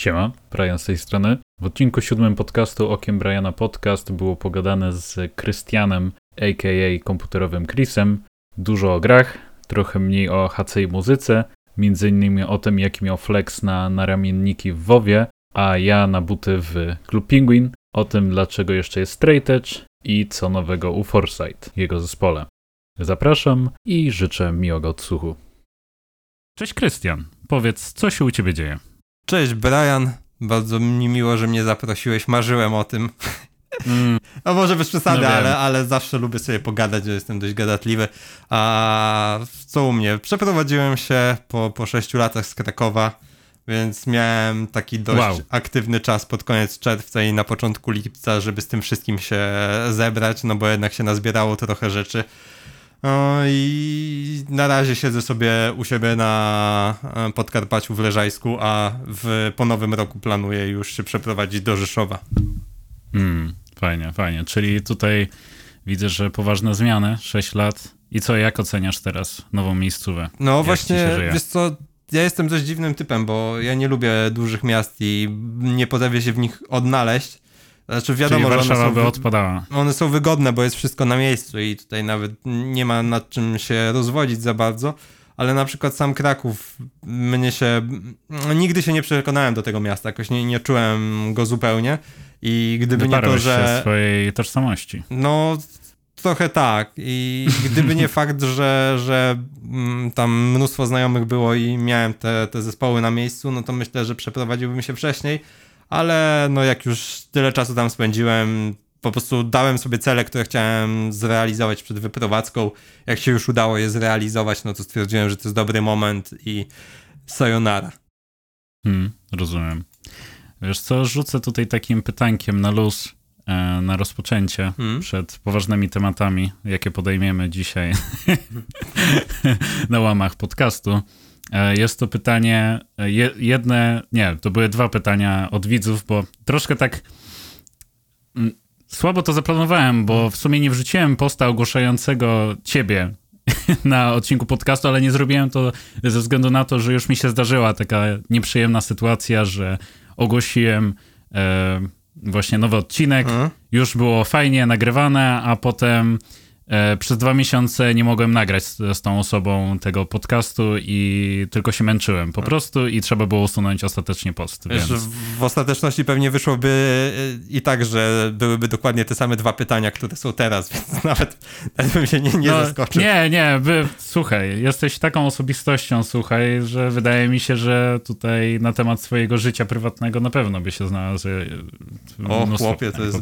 Siema, Brian z tej strony. W odcinku siódmym podcastu Okiem Briana Podcast było pogadane z Krystianem, a.k.a. komputerowym Chrisem. Dużo o grach, trochę mniej o HC i muzyce, między innymi o tym, jaki miał flex na, na ramienniki w WoWie, a ja na buty w Club Penguin, o tym, dlaczego jeszcze jest Straight Edge i co nowego u Foresight, jego zespole. Zapraszam i życzę miłego odsłuchu. Cześć Krystian, powiedz, co się u ciebie dzieje? Cześć Brian, bardzo mi miło, że mnie zaprosiłeś, marzyłem o tym. Mm. No może bez przesady, no ale, ale zawsze lubię sobie pogadać, że jestem dość gadatliwy. A co u mnie? Przeprowadziłem się po, po 6 latach z Krakowa, więc miałem taki dość wow. aktywny czas pod koniec czerwca i na początku lipca, żeby z tym wszystkim się zebrać, no bo jednak się nazbierało trochę rzeczy. No i na razie siedzę sobie u siebie na e, Podkarpaciu w Leżajsku, a w, po nowym roku planuję już się przeprowadzić do Rzeszowa. Hmm, fajnie, fajnie. Czyli tutaj widzę, że poważne zmiany, 6 lat. I co, jak oceniasz teraz nową miejscówę? No jak właśnie, wiesz co, ja jestem dość dziwnym typem, bo ja nie lubię dużych miast i nie potrafię się w nich odnaleźć. Znaczy wiadomo, Czyli Warszawa że one są, by odpadała. One są wygodne, bo jest wszystko na miejscu i tutaj nawet nie ma nad czym się rozwodzić za bardzo. Ale na przykład sam Kraków, mnie się. Nigdy się nie przekonałem do tego miasta, jakoś nie, nie czułem go zupełnie. I gdyby Doparłeś nie to, że. swojej tożsamości. No, trochę tak. I gdyby nie fakt, że, że mm, tam mnóstwo znajomych było i miałem te, te zespoły na miejscu, no to myślę, że przeprowadziłbym się wcześniej ale no jak już tyle czasu tam spędziłem, po prostu dałem sobie cele, które chciałem zrealizować przed wyprowadzką. Jak się już udało je zrealizować, no to stwierdziłem, że to jest dobry moment i sayonara. Hmm, rozumiem. Wiesz co, rzucę tutaj takim pytankiem na luz, e, na rozpoczęcie hmm? przed poważnymi tematami, jakie podejmiemy dzisiaj na łamach podcastu. E, jest to pytanie, e, jedne, nie, to były dwa pytania od widzów, bo troszkę tak mm, słabo to zaplanowałem, bo w sumie nie wrzuciłem posta ogłaszającego ciebie na odcinku podcastu, ale nie zrobiłem to ze względu na to, że już mi się zdarzyła taka nieprzyjemna sytuacja, że ogłosiłem e, właśnie nowy odcinek, mhm. już było fajnie nagrywane, a potem przez dwa miesiące nie mogłem nagrać z, z, tą osobą tego podcastu i tylko się męczyłem po prostu i trzeba było usunąć ostatecznie post. Wiesz, więc... W ostateczności pewnie wyszłoby e, i tak, że byłyby dokładnie te same dwa pytania, które są teraz, więc nawet, nawet bym się nie, nie no, zaskoczył. Nie, nie, by, słuchaj, jesteś taką osobistością, słuchaj, że wydaje mi się, że tutaj na temat swojego życia prywatnego na pewno by się znalazł e, O chłopie, to jest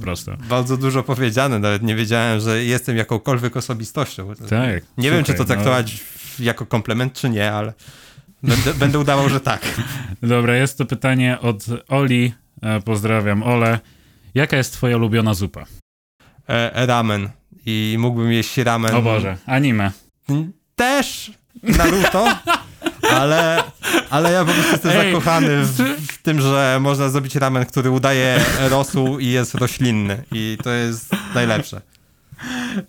bardzo dużo powiedziane, nawet nie wiedziałem, że jestem jakąkolwiek jakąkolwiek osobistością. Tak. Nie słuchaj, wiem, czy to traktować no... jako komplement, czy nie, ale będę, będę udawał, że tak. Dobra, jest to pytanie od Oli. E, pozdrawiam, Ole. Jaka jest twoja ulubiona zupa? E, ramen. I mógłbym jeść ramen. O Boże, anime. Też Naruto, ale, ale ja po prostu jestem Ej, zakochany w, w, tym, że można zrobić ramen, który udaje rosół i jest roślinny. I to jest najlepsze.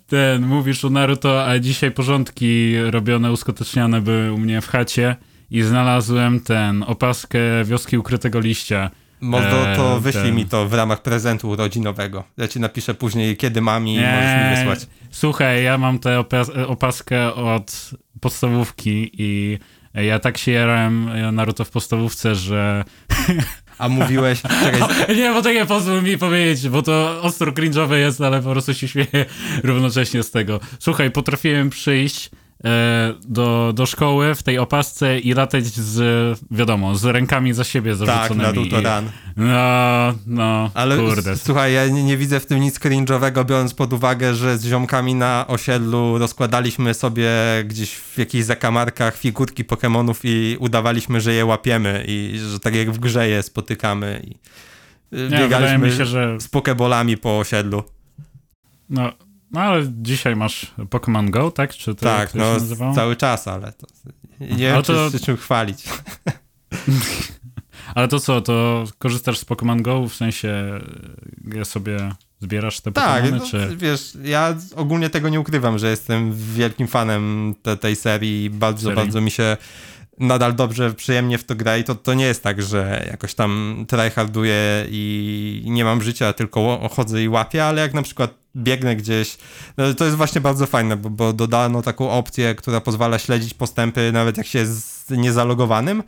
Ten, mówisz o Naruto, a dzisiaj porządki robione, uskuteczniane były u mnie w chacie i znalazłem ten, opaskę Wioski Ukrytego Liścia. Może to e, wyślij ten... mi to w ramach prezentu urodzinowego. Ja ci napiszę później, kiedy mam i Nie. możesz mi wysłać. Słuchaj, ja mam tę opas- opaskę od podstawówki i ja tak się jarałem Naruto w podstawówce, że a mówiłeś... Czekaj. Nie, bo to nie pozwól mi powiedzieć, bo to ostro cringe'owe jest, ale po prostu się śmieję równocześnie z tego. Słuchaj, potrafiłem przyjść do, do szkoły w tej opasce i latać z, wiadomo, z rękami za siebie zarzuconymi. Tak, na to ran. No, no, Ale kurde. słuchaj, ja nie, nie, widzę w tym nic cringe'owego, biorąc pod uwagę, że z ziomkami na osiedlu rozkładaliśmy sobie gdzieś w jakichś zakamarkach figurki Pokémonów i udawaliśmy, że je łapiemy i że tak jak w grze je spotykamy i y, nie, biegaliśmy się, że... z pokebolami po osiedlu. No, no ale dzisiaj masz Pokémon Go, tak? Czy to, tak, no cały czas, ale to nie wiem, to... czy, czym chwalić. ale to co, to korzystasz z Pokémon Go, w sensie ja sobie zbierasz te tak, Pokémony, no, czy... wiesz, ja ogólnie tego nie ukrywam, że jestem wielkim fanem te, tej serii, bardzo, serii? bardzo mi się nadal dobrze, przyjemnie w to gra i to, to nie jest tak, że jakoś tam tryharduję i nie mam życia, tylko chodzę i łapię, ale jak na przykład biegnę gdzieś, no to jest właśnie bardzo fajne, bo, bo dodano taką opcję, która pozwala śledzić postępy nawet jak się jest niezalogowanym,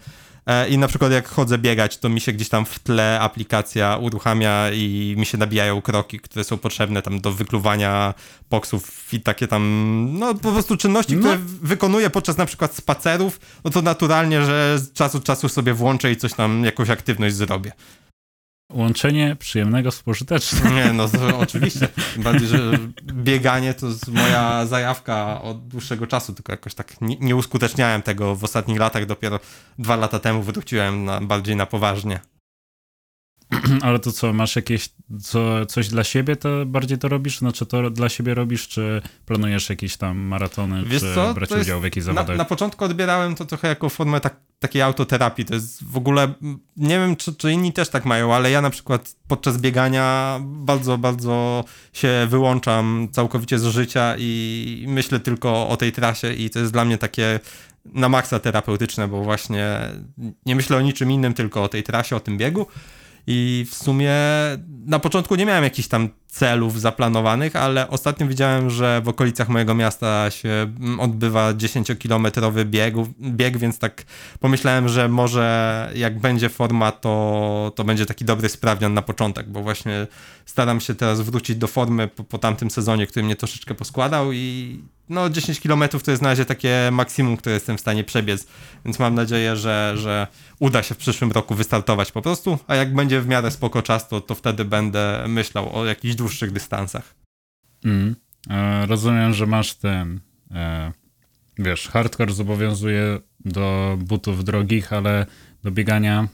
E, I na przykład jak chodzę biegać, to mi się gdzieś tam w tle aplikacja uruchamia i mi się nabijają kroki, które są potrzebne tam do wykluwania boksów i takie tam, no po prostu czynności, które no. wykonuję podczas na przykład spacerów, no to naturalnie, że z czasu czasu sobie włączę i coś tam, jakąś aktywność zrobię. Łączenie przyjemnego z pożytecznym. Nie, no to oczywiście. Bardziej, że bieganie to jest moja zajawka od dłuższego czasu, tylko jakoś tak nie, nie uskuteczniałem tego w ostatnich latach. Dopiero dwa lata temu wróciłem na, bardziej na poważnie. Ale to co, masz jakieś co, coś dla siebie, to bardziej to robisz? Znaczy to dla siebie robisz, czy planujesz jakieś tam maratony, Wiesz czy co? brać to udział w jakichś zawodach? Na, na, początku odbierałem to trochę jako formę tak, takiej autoterapii. To jest w ogóle, nie wiem czy, czy inni też tak mają, ale ja na przykład podczas biegania bardzo, bardzo się wyłączam całkowicie z życia i myślę tylko o tej trasie i to jest dla mnie takie na maksa terapeutyczne, bo właśnie nie myślę o niczym innym, tylko o tej trasie, o tym biegu. I w sumie na początku nie miałem jakichś tam celów zaplanowanych, ale ostatnio widziałem, że w okolicach mojego miasta się mm, odbywa 10-kilometrowy bieg, bieg, więc tak pomyślałem, że może jak będzie forma, to, to będzie taki dobry sprawdzian na początek, bo właśnie staram się teraz wrócić do formy po, po tamtym sezonie, który mnie troszeczkę poskładał i no 10 km to jest na razie takie maksimum, które jestem w stanie przebiec, więc mam nadzieję, że, że uda się w przyszłym roku wystartować po prostu, a jak będzie w miarę spoko czas, to, to wtedy będę myślał o jakichś dłuższych dystansach. Mm. E, rozumiem, że masz ten, e, wiesz, hardcore zobowiązuje do butów drogich, ale do biegania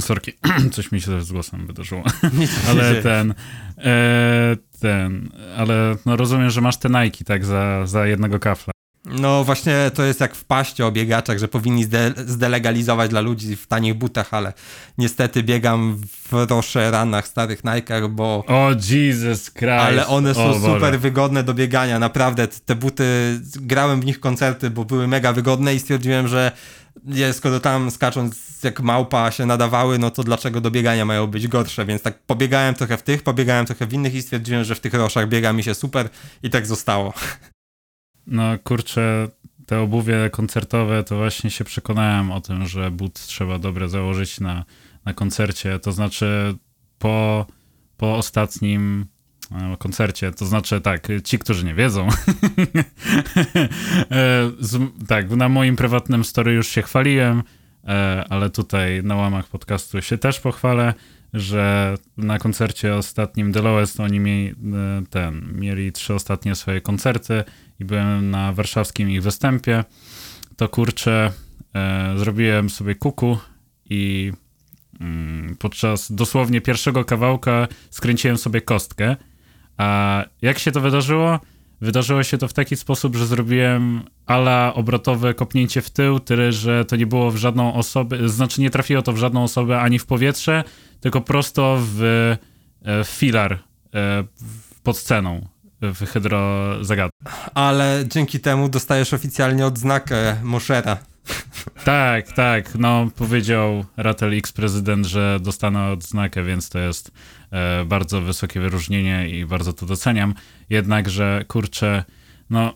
Sorki, coś mi się też z głosem wydarzyło. ale ten, e, ten, ale no rozumiem, że masz te Nike tak za, za jednego kafla. No właśnie to jest jak w paście o biegaczach, że powinni zde zdelegalizować dla ludzi w tanich butach, ale niestety biegam w ranach starych Nike'ach, bo... O Jesus Christ! Ale one są super wygodne do biegania, naprawdę. Te buty, grałem w nich koncerty, bo były mega wygodne i stwierdziłem, że je, skoro tam skacząc jak małpa się nadawały, no to dlaczego do biegania mają być gorsze, więc tak pobiegałem trochę w tych, pobiegałem trochę w innych i stwierdziłem, że w tych roszach biega mi się super i tak zostało. No kurczę, te obuwie koncertowe, to właśnie się przekonałem o tym, że but trzeba dobre założyć na, na koncercie. To znaczy po, po ostatnim e, koncercie, to znaczy tak, ci, którzy nie wiedzą, e, z, tak, na moim prywatnym story już się chwaliłem, e, ale tutaj na łamach podcastu się też pochwalę że na koncercie ostatnim The Lowest oni mieli, e, ten, mieli trzy ostatnie swoje koncerty i byłem na warszawskim ich występie, to kurczę, e, zrobiłem sobie kuku i mm, podczas dosłownie pierwszego kawałka skręciłem sobie kostkę. A jak się to wydarzyło? Wydarzyło się to w taki sposób, że zrobiłem ala obrotowe kopnięcie w tył, tyle, że to nie było w żadną osobę, znaczy nie trafiło to w żadną osobę ani w powietrze, tylko prosto w, e, w filar e, pod sceną w hydrozagadce. Ale dzięki temu dostajesz oficjalnie odznakę Moszera. Tak, tak. No, powiedział Ratel X prezydent, że dostanę odznakę, więc to jest bardzo wysokie wyróżnienie i bardzo to doceniam. Jednakże, kurczę, no,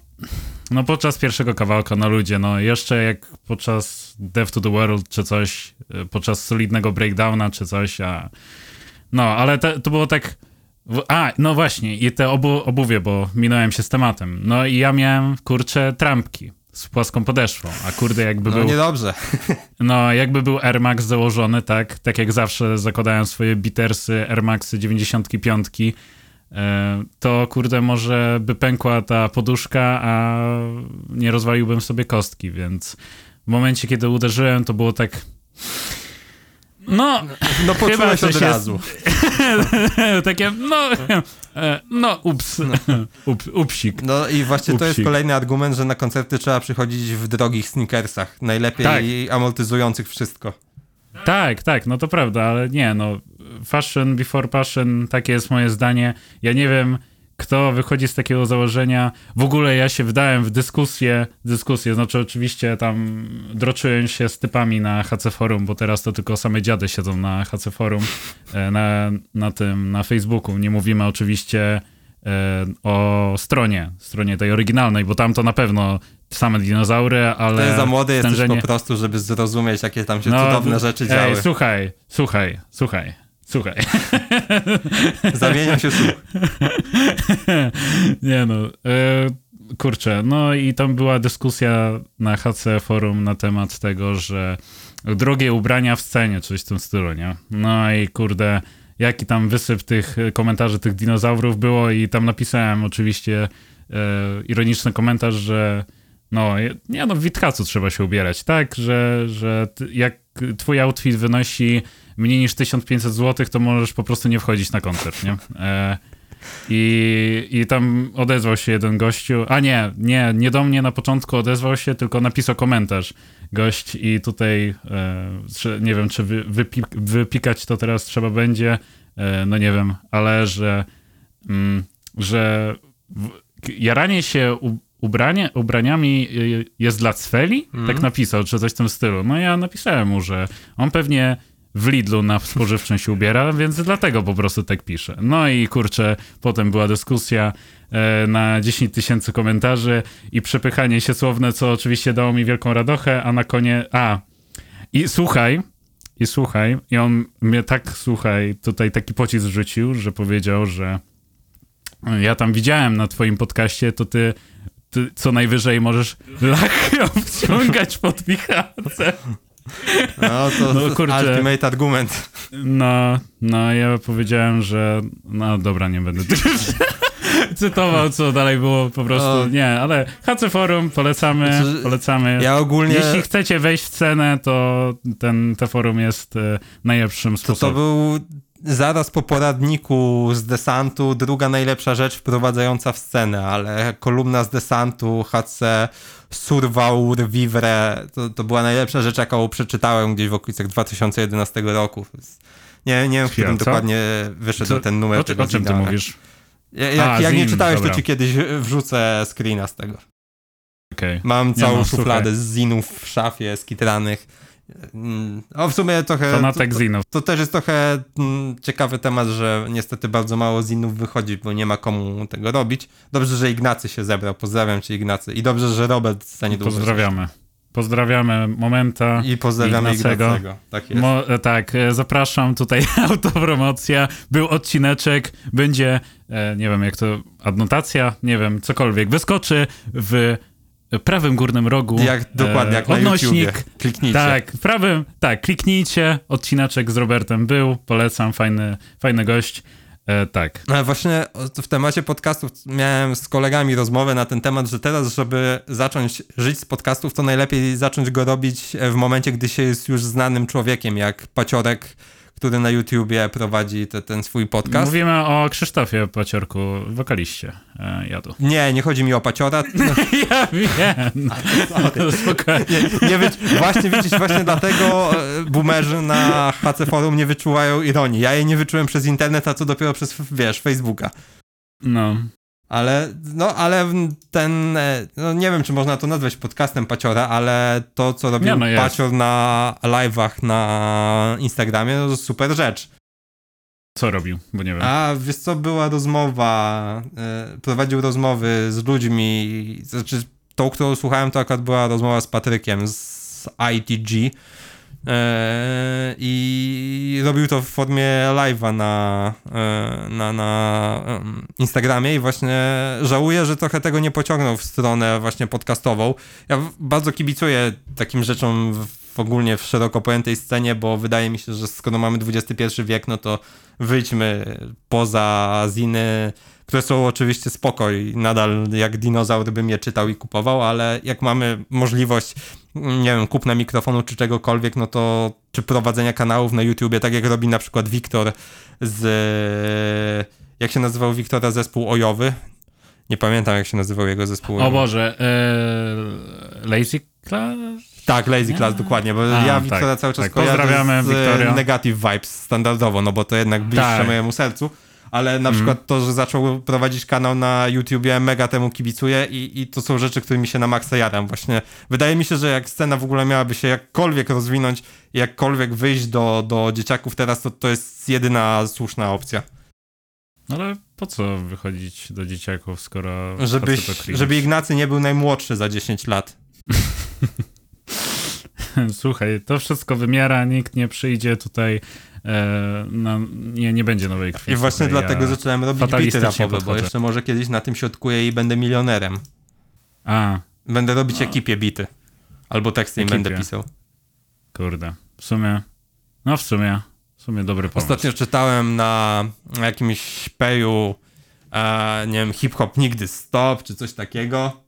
no podczas pierwszego kawałka, no ludzie, no jeszcze jak podczas Death to the World czy coś, e, podczas solidnego breakdowna czy coś, a no, ale te, to było tak... A, no właśnie, i te obu, obuwie, bo minąłem się z tematem. No i ja miałem, kurczę, trampki z płaską podeszwą, a kurde jakby no, był... niedobrze. No, jakby był Air Max założony, tak, tak jak zawsze zakładałem swoje bitersy Air Maxy 95, e, to kurde może by pękła ta poduszka, a nie rozwaliłbym sobie kostki, więc w momencie, kiedy uderzyłem, to było tak... No, no poczułeś od razu. Takie, no, e, no, ups, no. Up, upsik. No i właśnie upsik. to jest kolejny argument, że na koncerty trzeba przychodzić w drogich sneakersach, najlepiej tak. amortyzujących wszystko. Tak, tak, no to prawda, ale nie, no, fashion before passion, takie jest moje zdanie. Ja nie wiem, kto wychodzi z takiego założenia, w ogóle ja się wdałem w dyskusję, dyskusję, znaczy oczywiście tam droczyłem się z typami na HC Forum, bo teraz to tylko same dziady siedzą na HC Forum, e, na, na tym, na Facebooku. Nie mówimy oczywiście e, o stronie, stronie tej oryginalnej, bo tam to na pewno same dinozaury, ale... Ty za młody jesteś stężenie... po prostu, żeby zrozumieć, jakie tam się no, cudowne rzeczy ej, działy. słuchaj, słuchaj, słuchaj. Słuchaj. Zamienia się słuch. Nie no. E, kurczę, no i tam była dyskusja na HC Forum na temat tego, że drogie ubrania w scenie, coś w tym stylu, nie? No i kurde, jaki tam wysyp tych komentarzy tych dinozaurów było i tam napisałem oczywiście e, ironiczny komentarz, że no, nie no, w Witkacu trzeba się ubierać, tak? Że, że jak twój outfit wynosi mniej niż 1500 zł, to możesz po prostu nie wchodzić na koncert, nie? E, i, I tam odezwał się jeden gościu, a nie, nie, nie do mnie na początku odezwał się, tylko napisał komentarz gość i tutaj e, nie wiem, czy wy, wypik, wypikać to teraz trzeba będzie, e, no nie wiem, ale że, mm, że w, jaranie się u, ubranie, ubraniami jest dla cweli? Mm. Tak napisał, czy coś w tym stylu. No ja napisałem mu, że on pewnie w Lidlu na spożywczym się ubiera, więc dlatego po prostu tak pisze. No i kurczę, potem była dyskusja e, na 10 tysięcy komentarzy i przepychanie się słowne, co oczywiście dało mi wielką radochę, a na konie... A, i słuchaj, i słuchaj, i on mnie tak, słuchaj, tutaj taki pocisk rzucił, że powiedział, że ja tam widziałem na twoim podcaście, to ty, ty co najwyżej możesz lachę wciągać pod wichacem. No to no, kurczę, ultimate argument. No, no ja powiedziałem, że no dobra, nie będę cytował, co dalej było po prostu. O. Nie, ale HC Forum polecamy, znaczy, polecamy. Ja ogólnie... Jeśli chcecie wejść w cenę, to ten, te forum jest e, najlepszym sposobem. To, to był zaraz po poradniku z desantu druga najlepsza rzecz wprowadzająca w scenę, ale kolumna z desantu HC Survaur Vivre to, to była najlepsza rzecz, jaką przeczytałem gdzieś w okolicach 2011 roku. Nie, nie wiem, w którym dokładnie wyszedł Co? ten numer o, tego O czym ty mówisz? Jak, A, jak nie czytałeś, dobra. to ci kiedyś wrzucę screena z tego. Okay. Mam całą no, szufladę z zinów w szafie skitranych o, w sumie trochę. Fanatek zinów. To, to, też jest trochę mm, ciekawy temat, że niestety bardzo mało zinów wychodzi, bo nie ma komu tego robić. Dobrze, że Ignacy się zebrał. Pozdrawiam cię, Ignacy. I dobrze, że Robert za niedługo. Pozdrawiamy. Pozdrawiamy Momenta. I pozdrawiamy Ignacego. Ignacego. Tak, jest. Mo, e, tak, e, zapraszam tutaj autopromocja. Był odcineczek, będzie, e, nie wiem jak to, adnotacja, nie wiem, cokolwiek. Wyskoczy w prawym górnym rogu. Jak dokładnie, jak odnośnik. na YouTubie. Kliknijcie. Tak, prawym, tak, kliknijcie. Odcinaczek z Robertem był, polecam, fajny, fajny gość. E, tak. Ale właśnie w temacie podcastów miałem z kolegami rozmowę na ten temat, że teraz, żeby zacząć żyć z podcastów, to najlepiej zacząć go robić w momencie, gdy się jest już znanym człowiekiem, jak Paciorek który na YouTubie prowadzi te, ten swój podcast. Mówimy o Krzysztofie Paciorku, wokaliście e, jadu. Nie, nie chodzi mi o Paciora. ja wiem. Spokojnie. Nie, nie właśnie widzisz, właśnie dlatego e, boomerzy na HC Forum nie wyczuwają ironii. Ja jej nie wyczułem przez internet, a co dopiero przez, wiesz, Facebooka. No. Ale, no, ale ten, e, no nie wiem, czy można to nazwać podcastem Paciora, ale to, co robił no Pacior na live'ach na Instagramie, no to super rzecz. Co robił? Bo nie wiem. A, wiesz co, była rozmowa, e, prowadził rozmowy z ludźmi, znaczy tą, którą słuchałem, to akurat była rozmowa z Patrykiem z ITG, I robił to w formie live'a na, e, na, na Instagramie i właśnie żałuję, że trochę tego nie pociągnął w stronę właśnie podcastową. Ja bardzo kibicuję takim rzeczom w ogólnie w szeroko pojętej scenie, bo wydaje mi się, że skoro mamy XXI wiek, no to wyjdźmy poza ziny, które są oczywiście spokoj, nadal jak dinozaur bym je czytał i kupował, ale jak mamy możliwość, nie wiem, kupna mikrofonu czy czegokolwiek, no to czy prowadzenia kanałów na YouTubie, tak jak robi na przykład Wiktor z... Jak się nazywał Wiktora zespół Ojowy? Nie pamiętam, jak się nazywał jego zespół. O Boże, ee, Lazy Class? Tak, Lazy Class, dokładnie, bo A, ja Wiktora tak, cały czas tak. kojarzę z Wiktoria. Negative Vibes standardowo, no bo to jednak bliższe tak. mojemu sercu ale na przykład to, że zaczął prowadzić kanał na YouTubie, mega temu kibicuję i, i to są rzeczy, którymi się na maksa jaram właśnie. Wydaje mi się, że jak scena w ogóle miałaby się jakkolwiek rozwinąć, jakkolwiek wyjść do, do dzieciaków teraz, to to jest jedyna słuszna opcja. Ale po co wychodzić do dzieciaków, skoro... Żebyś, żeby Ignacy nie był najmłodszy za 10 lat. Słuchaj, to wszystko wymiera, nikt nie przyjdzie tutaj, e, na, nie, nie będzie nowej krwi. I właśnie dlatego ja zacząłem robić bity rapowe, bo jeszcze może kiedyś na tym się odkuję i będę milionerem. A, Będę robić ekipie bity. Albo teksty im Ekipie. będę pisał. kurde, w sumie, no w sumie, w sumie dobry pomysł. Ostatnio czytałem na jakimś peju, e, nie wiem, hip-hop nigdy stop, czy coś takiego.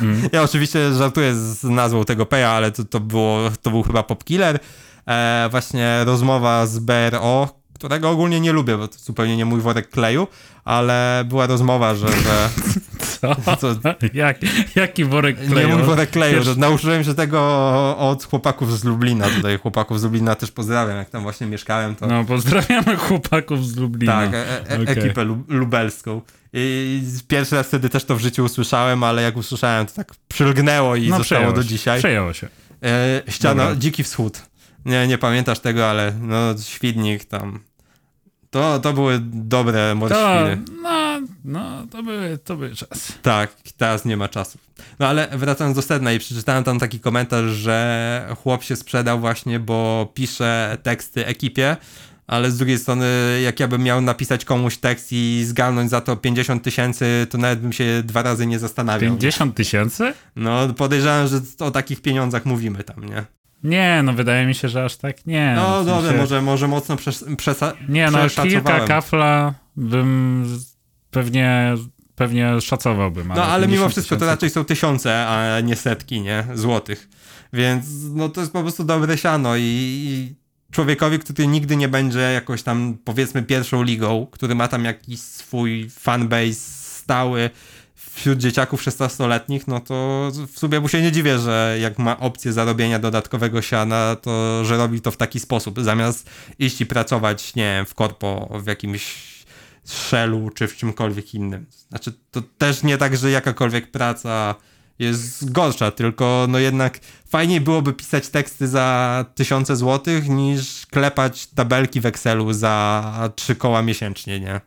Mm. Ja oczywiście żartuję z nazwą tego peja, ale to, to, było, to był chyba Popkiller. E, właśnie rozmowa z BRO, którego ogólnie nie lubię, bo to zupełnie nie mój worek kleju, ale była rozmowa, że... że Co? co, Jak, jaki worek nie kleju? mój worek kleju, Wiesz- że nauczyłem się tego od chłopaków z Lublina. Tutaj chłopaków z Lublina też pozdrawiam, jak tam właśnie mieszkałem, to... No, pozdrawiamy chłopaków z Lublina. Tak, e, e, Okej. ekipę lu- lubelską. I pierwszy raz wtedy też to w życiu usłyszałem, ale jak usłyszałem, to tak przylgnęło i no, zostało do dzisiaj. Przejęło się. E, ściana, Dobra. Dziki Wschód. Nie, nie pamiętasz tego, ale no, Świdnik tam. To, to były dobre morświny. no, no, to były, to były czasy. Tak, teraz nie ma czasu. No ale wracając do sedna i przeczytałem tam taki komentarz, że chłop się sprzedał właśnie, bo pisze teksty ekipie, ale z drugiej strony, jak ja bym miał napisać komuś tekst i zgarnąć za to 50 tysięcy, to nawet bym się dwa razy nie zastanawiał. 50 tysięcy? No podejrzewam, że o takich pieniądzach mówimy tam, nie? Nie, no wydaje mi się, że aż tak nie. No w sensie- może, może mocno przes przesa- Nie, no kilka kafla bym pewnie, pewnie szacowałbym. No ale mimo 50 wszystko to raczej są tysiące, a nie setki, nie? Złotych. Więc no to jest po prostu dobre siano i, i człowiekowi, który nigdy nie będzie jakoś tam powiedzmy pierwszą ligą, który ma tam jakiś swój fanbase stały wśród dzieciaków 16-letnich, no to w sumie mu się nie dziwię, że jak ma opcję zarobienia dodatkowego siana, to że robi to w taki sposób, zamiast iść i pracować, nie wiem, w korpo, w jakimś shellu czy w czymkolwiek innym. Znaczy, to też nie tak, że jakakolwiek praca jest gorsza, tylko no jednak fajniej byłoby pisać teksty za tysiące złotych niż klepać tabelki w Excelu za trzy koła miesięcznie, nie?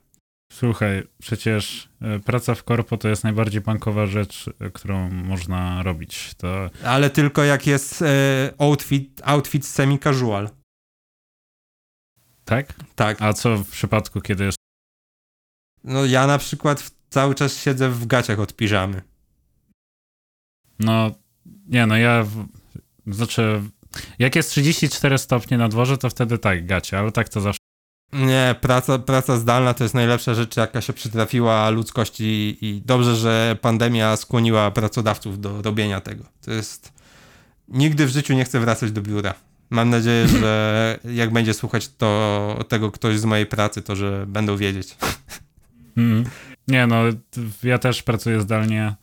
Słuchaj, przecież e, praca w korpo to jest najbardziej bankowa rzecz, e, którą można robić. To Ale tylko jak jest e, outfit, outfit semi-casual. tak? Tak. A co w przypadku, kiedy jest. No ja na przykład cały czas siedzę w gaciach od piżamy. No, nie, no ja. Znaczy, jak jest 34 stopnie na dworze, to wtedy tak, gacie, ale tak to zawsze. Nie, praca, praca zdalna to jest najlepsza rzecz, jaka się przytrafiła ludzkości i dobrze, że pandemia skłoniła pracodawców do robienia tego. To jest... Nigdy w życiu nie chcę wracać do biura. Mam nadzieję, że jak będzie słuchać to, tego ktoś z mojej pracy, to że będą wiedzieć. Mm. Nie, no, ja też pracuję zdalnie,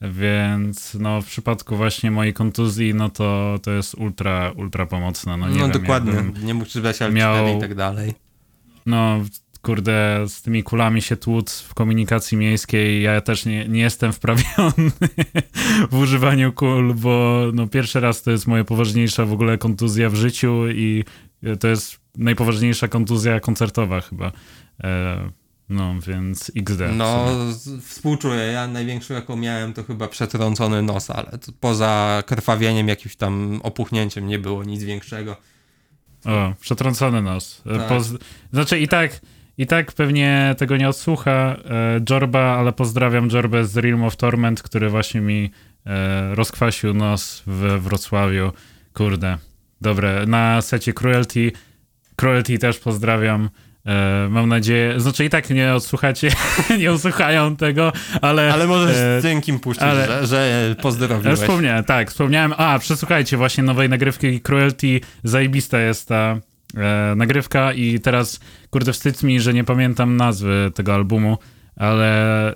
więc no, w przypadku właśnie mojej kontuzji, no to to jest ultra, ultra pomocne. No, No, nie wiem, dokładnie. Nie mógł czytać miał- i tak dalej. No, kurde, z tymi kulami się tłuc w komunikacji miejskiej, ja też nie, nie jestem wprawiony w używaniu kul, bo no, pierwszy raz to jest moja poważniejsza w ogóle kontuzja w życiu i to jest najpoważniejsza kontuzja koncertowa chyba. E, no, więc XD. No, współczuję. Ja największą, jaką miałem, to chyba przetrącony nos, ale poza krwawieniem, jakimś tam opuchnięciem nie było nic większego. O, przetrącony nos. E, Tak. Poz... Znaczy i tak, i tak pewnie tego nie odsłucha e, Jorba, ale pozdrawiam Jorbę z Realm of Torment, który właśnie mi e, rozkwasił nos w Wrocławiu. Kurde, dobre. Na secie Cruelty, Cruelty też pozdrawiam. E, mam nadzieję, znaczy i tak nie odsłuchacie, nie usłuchają tego, ale... Ale możesz e, z dziękim puścić, ale- że, że pozdrowiłeś. wspomniałem, tak, wspomniałem. A, przesłuchajcie właśnie nowej nagrywki Cruelty. Zajebista jest ta e, nagrywka i teraz, kurde, wstyd mi, że nie pamiętam nazwy tego albumu, ale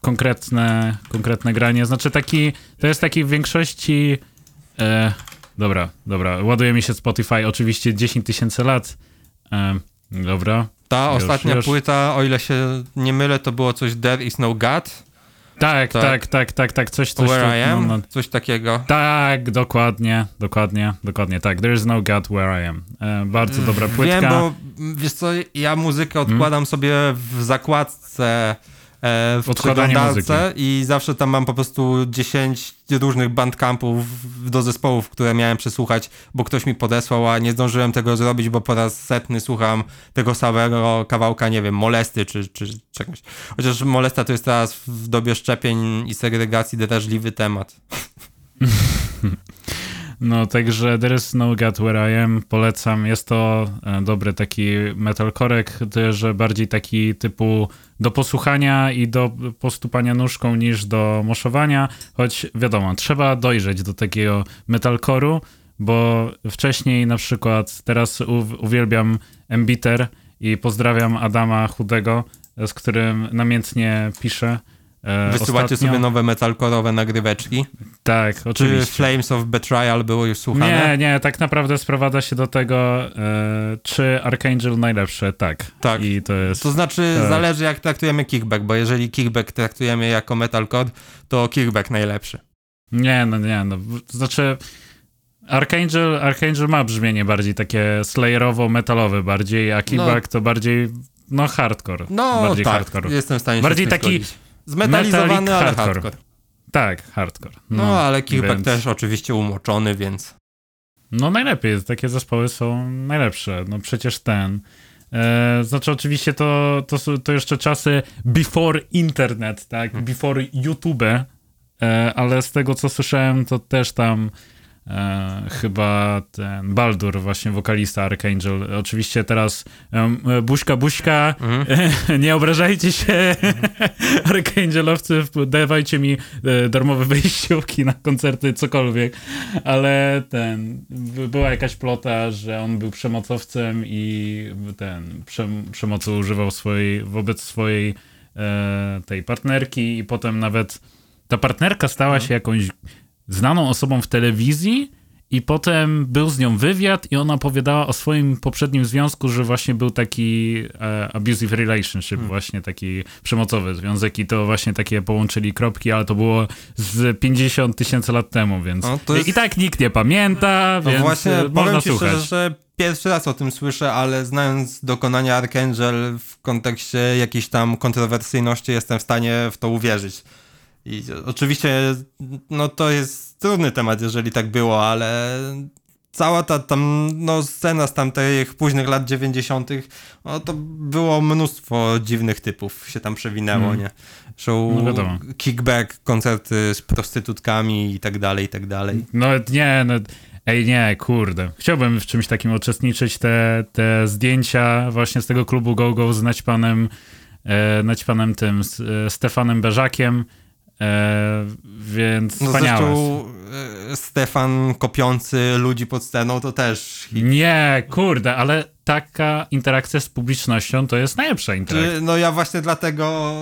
konkretne, konkretne granie, znaczy taki, to jest taki w większości e, dobra, dobra, ładuje mi się Spotify, oczywiście 10 tysięcy lat, e, dobra, Ta Już, ostatnia już. płyta, o ile się nie mylę, to było coś There is no God, Tak, Tak. tak, tak, tak, tak, coś, coś. Where to- I am, no, no. coś takiego. Tak, dokładnie, dokładnie, dokładnie, tak. There is no God where I am. E, bardzo dobra płytka. Wiem, bo wiesz co, ja muzykę odkładam sobie w zakładce w Odkładanie przeglądarce i zawsze tam mam po prostu 10 różnych bandcampów do zespołów, które miałem przesłuchać, bo ktoś mi podesłał, a nie zdążyłem tego zrobić, bo po raz setny słucham tego samego kawałka, nie wiem, molesty czy, czy czegoś. Chociaż molesta to jest teraz w dobie szczepień i segregacji drażliwy temat. No, także There is no God where I am, polecam. Jest to e, dobry taki metalkorek, że bardziej taki typu do posłuchania i do postupania nóżką niż do moszowania, choć wiadomo, trzeba dojrzeć do takiego metalkoru, bo wcześniej na przykład, teraz uwielbiam Embiter i pozdrawiam Adama Chudego, z którym namiętnie piszę. E, Wysyłacie ostatnio. sobie nowe metalkorowe nagryweczki. Tak, Czy oczywiście. Flames of Betrayal było już słuchane? Nie, nie, tak naprawdę sprowadza się do tego, e, czy Archangel najlepsze, tak. Tak. I to jest. To znaczy, Tak. zależy jak traktujemy kickback, bo jeżeli kickback traktujemy jako metalcore, to kickback najlepszy. Nie, no nie, no. To znaczy. Archangel, Archangel ma brzmienie bardziej takie slayerowo-metalowe bardziej, a Kickback to bardziej, no hardcore. No bardziej tak, hardcore. jestem w stanie Bardziej taki zgodzić. Zmetalizowany, metalik ale hardcore. hardcore. Tak, hardcore. No, ale kickback więc- też oczywiście umoczony, więc... No najlepiej, takie zespoły są najlepsze. No przecież ten. E, znaczy oczywiście to, to, to jeszcze czasy before internet, tak? Hmm. Before YouTube, e, ale z tego co słyszałem to też tam e, chyba ten Baldur, właśnie wokalista Archangel. Oczywiście teraz e, buźka, buźka, Mhm. nie obrażajcie się Archangelowcy, dawajcie mi e, darmowe wejściówki na koncerty, cokolwiek, ale ten, by- była jakaś plota, że on był przemocowcem i ten, przem, przemocy używał swojej, wobec swojej e, tej partnerki i potem nawet ta partnerka stała się jakąś znaną osobą w telewizji i potem był z nią wywiad i ona opowiadała o swoim poprzednim związku, że właśnie był taki e, abusive relationship, właśnie taki przemocowy związek i to właśnie takie połączyli kropki, ale to było z 50 tysięcy lat temu, więc No, jest- i tak nikt nie pamięta, No więc właśnie, e, powiem można ci słuchać. szczerze, że pierwszy raz o tym słyszę, ale znając dokonania Archangel w kontekście jakiejś tam kontrowersyjności jestem w stanie w to uwierzyć. I oczywiście, no to jest trudny temat, jeżeli tak było, ale cała ta tam, no scena z tamtych późnych lat 90., no to było mnóstwo dziwnych typów się tam przewinęło, Mm. nie? Show No kickback, koncerty z prostytutkami i tak dalej, i tak dalej. No nie, no, ej nie, kurde. Chciałbym w czymś takim uczestniczyć. Te, te zdjęcia właśnie z tego klubu GoGo z naćpanem, e, naćpanem tym, z, e, Stefanem Beżakiem, e, więc No wspaniałe. zresztą e, Stefan kopiący ludzi pod sceną to też. Nie, kurde, ale taka interakcja z publicznością to jest najlepsza interakcja. No ja właśnie dlatego,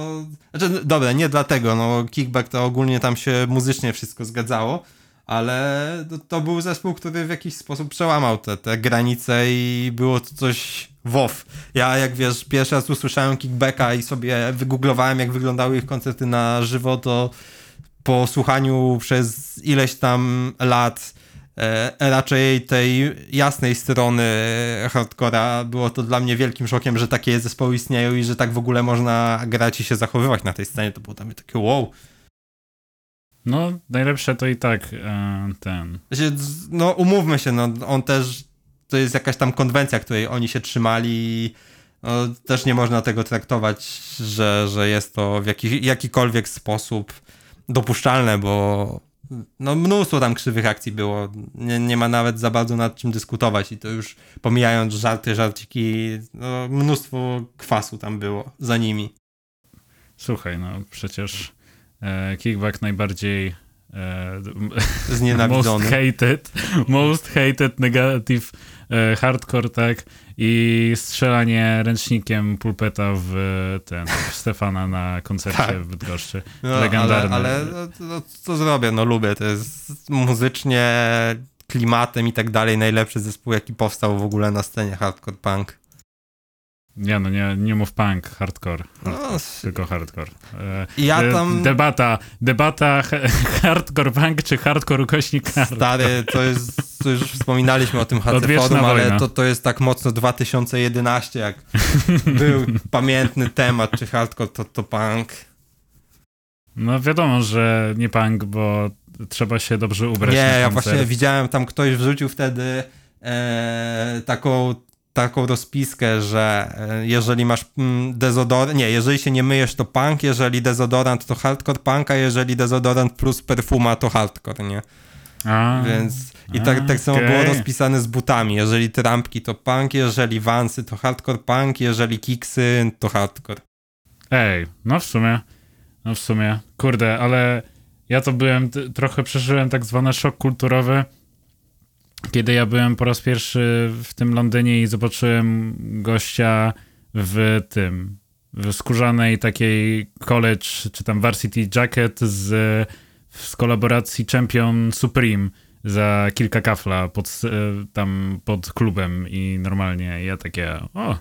znaczy dobra, nie dlatego, no Kickback to ogólnie tam się muzycznie wszystko zgadzało, ale to, był zespół, który w jakiś sposób przełamał te, te granice i było to coś wow. Ja jak wiesz, pierwszy raz usłyszałem Kickbacka i sobie wygooglowałem jak wyglądały ich koncerty na żywo, to po słuchaniu przez ileś tam lat e, raczej tej jasnej strony hardcora było to dla mnie wielkim szokiem, że takie zespoły istnieją i że tak w ogóle można grać i się zachowywać na tej scenie. To było dla mnie takie wow. No, najlepsze to i tak e, ten. No umówmy się, no on też, to jest jakaś tam konwencja, której oni się trzymali i no, też nie można tego traktować, że, że jest to w jaki, jakikolwiek sposób dopuszczalne, bo no mnóstwo tam krzywych akcji było. Nie, nie ma nawet za bardzo nad czym dyskutować i to już pomijając żarty, żarciki, no, mnóstwo kwasu tam było za nimi. Słuchaj, no przecież Kickback najbardziej e, most Znienawidzony. hated, most hated negative e, hardcore, tak? I strzelanie ręcznikiem pulpeta w e, ten, w Stefana na koncercie Tak. w Bydgoszczy. No, Legendarny. Ale, ale no, no, co zrobię, no lubię, to jest muzycznie, klimatem i tak dalej najlepszy zespół, jaki powstał w ogóle na scenie hardcore punk. Nie no, nie, nie mów punk, hardcore. No, Tylko hardcore. E, Ja e, tam- Debata, debata hardcore punk czy hardcore ukośnik hardcore? Stary, to jest, to już wspominaliśmy o tym Forum, ale to, to jest tak mocno 2011, jak był pamiętny temat, czy hardcore to, to punk. No wiadomo, że nie punk, bo trzeba się dobrze ubrać Nie, ja koncert. właśnie widziałem, tam ktoś wrzucił wtedy e, taką, taką rozpiskę, że e, jeżeli masz mm, dezodorant, nie, jeżeli się nie myjesz to punk, jeżeli dezodorant to hardcore punk, a jeżeli dezodorant plus perfuma to hardcore, nie? A, Więc i tak, tak samo okej. było rozpisane z butami. Jeżeli trampki to punk, jeżeli wansy to hardcore punk, jeżeli kiksy to hardcore. Ej, no w sumie, no w sumie, kurde, ale ja to byłem, trochę przeżyłem tak zwany szok kulturowy, kiedy ja byłem po raz pierwszy w tym Londynie i zobaczyłem gościa w tym, w skórzanej takiej college, czy tam varsity jacket z, z kolaboracji Champion Supreme za kilka kafla pod, s- tam pod klubem i normalnie ja takie, o,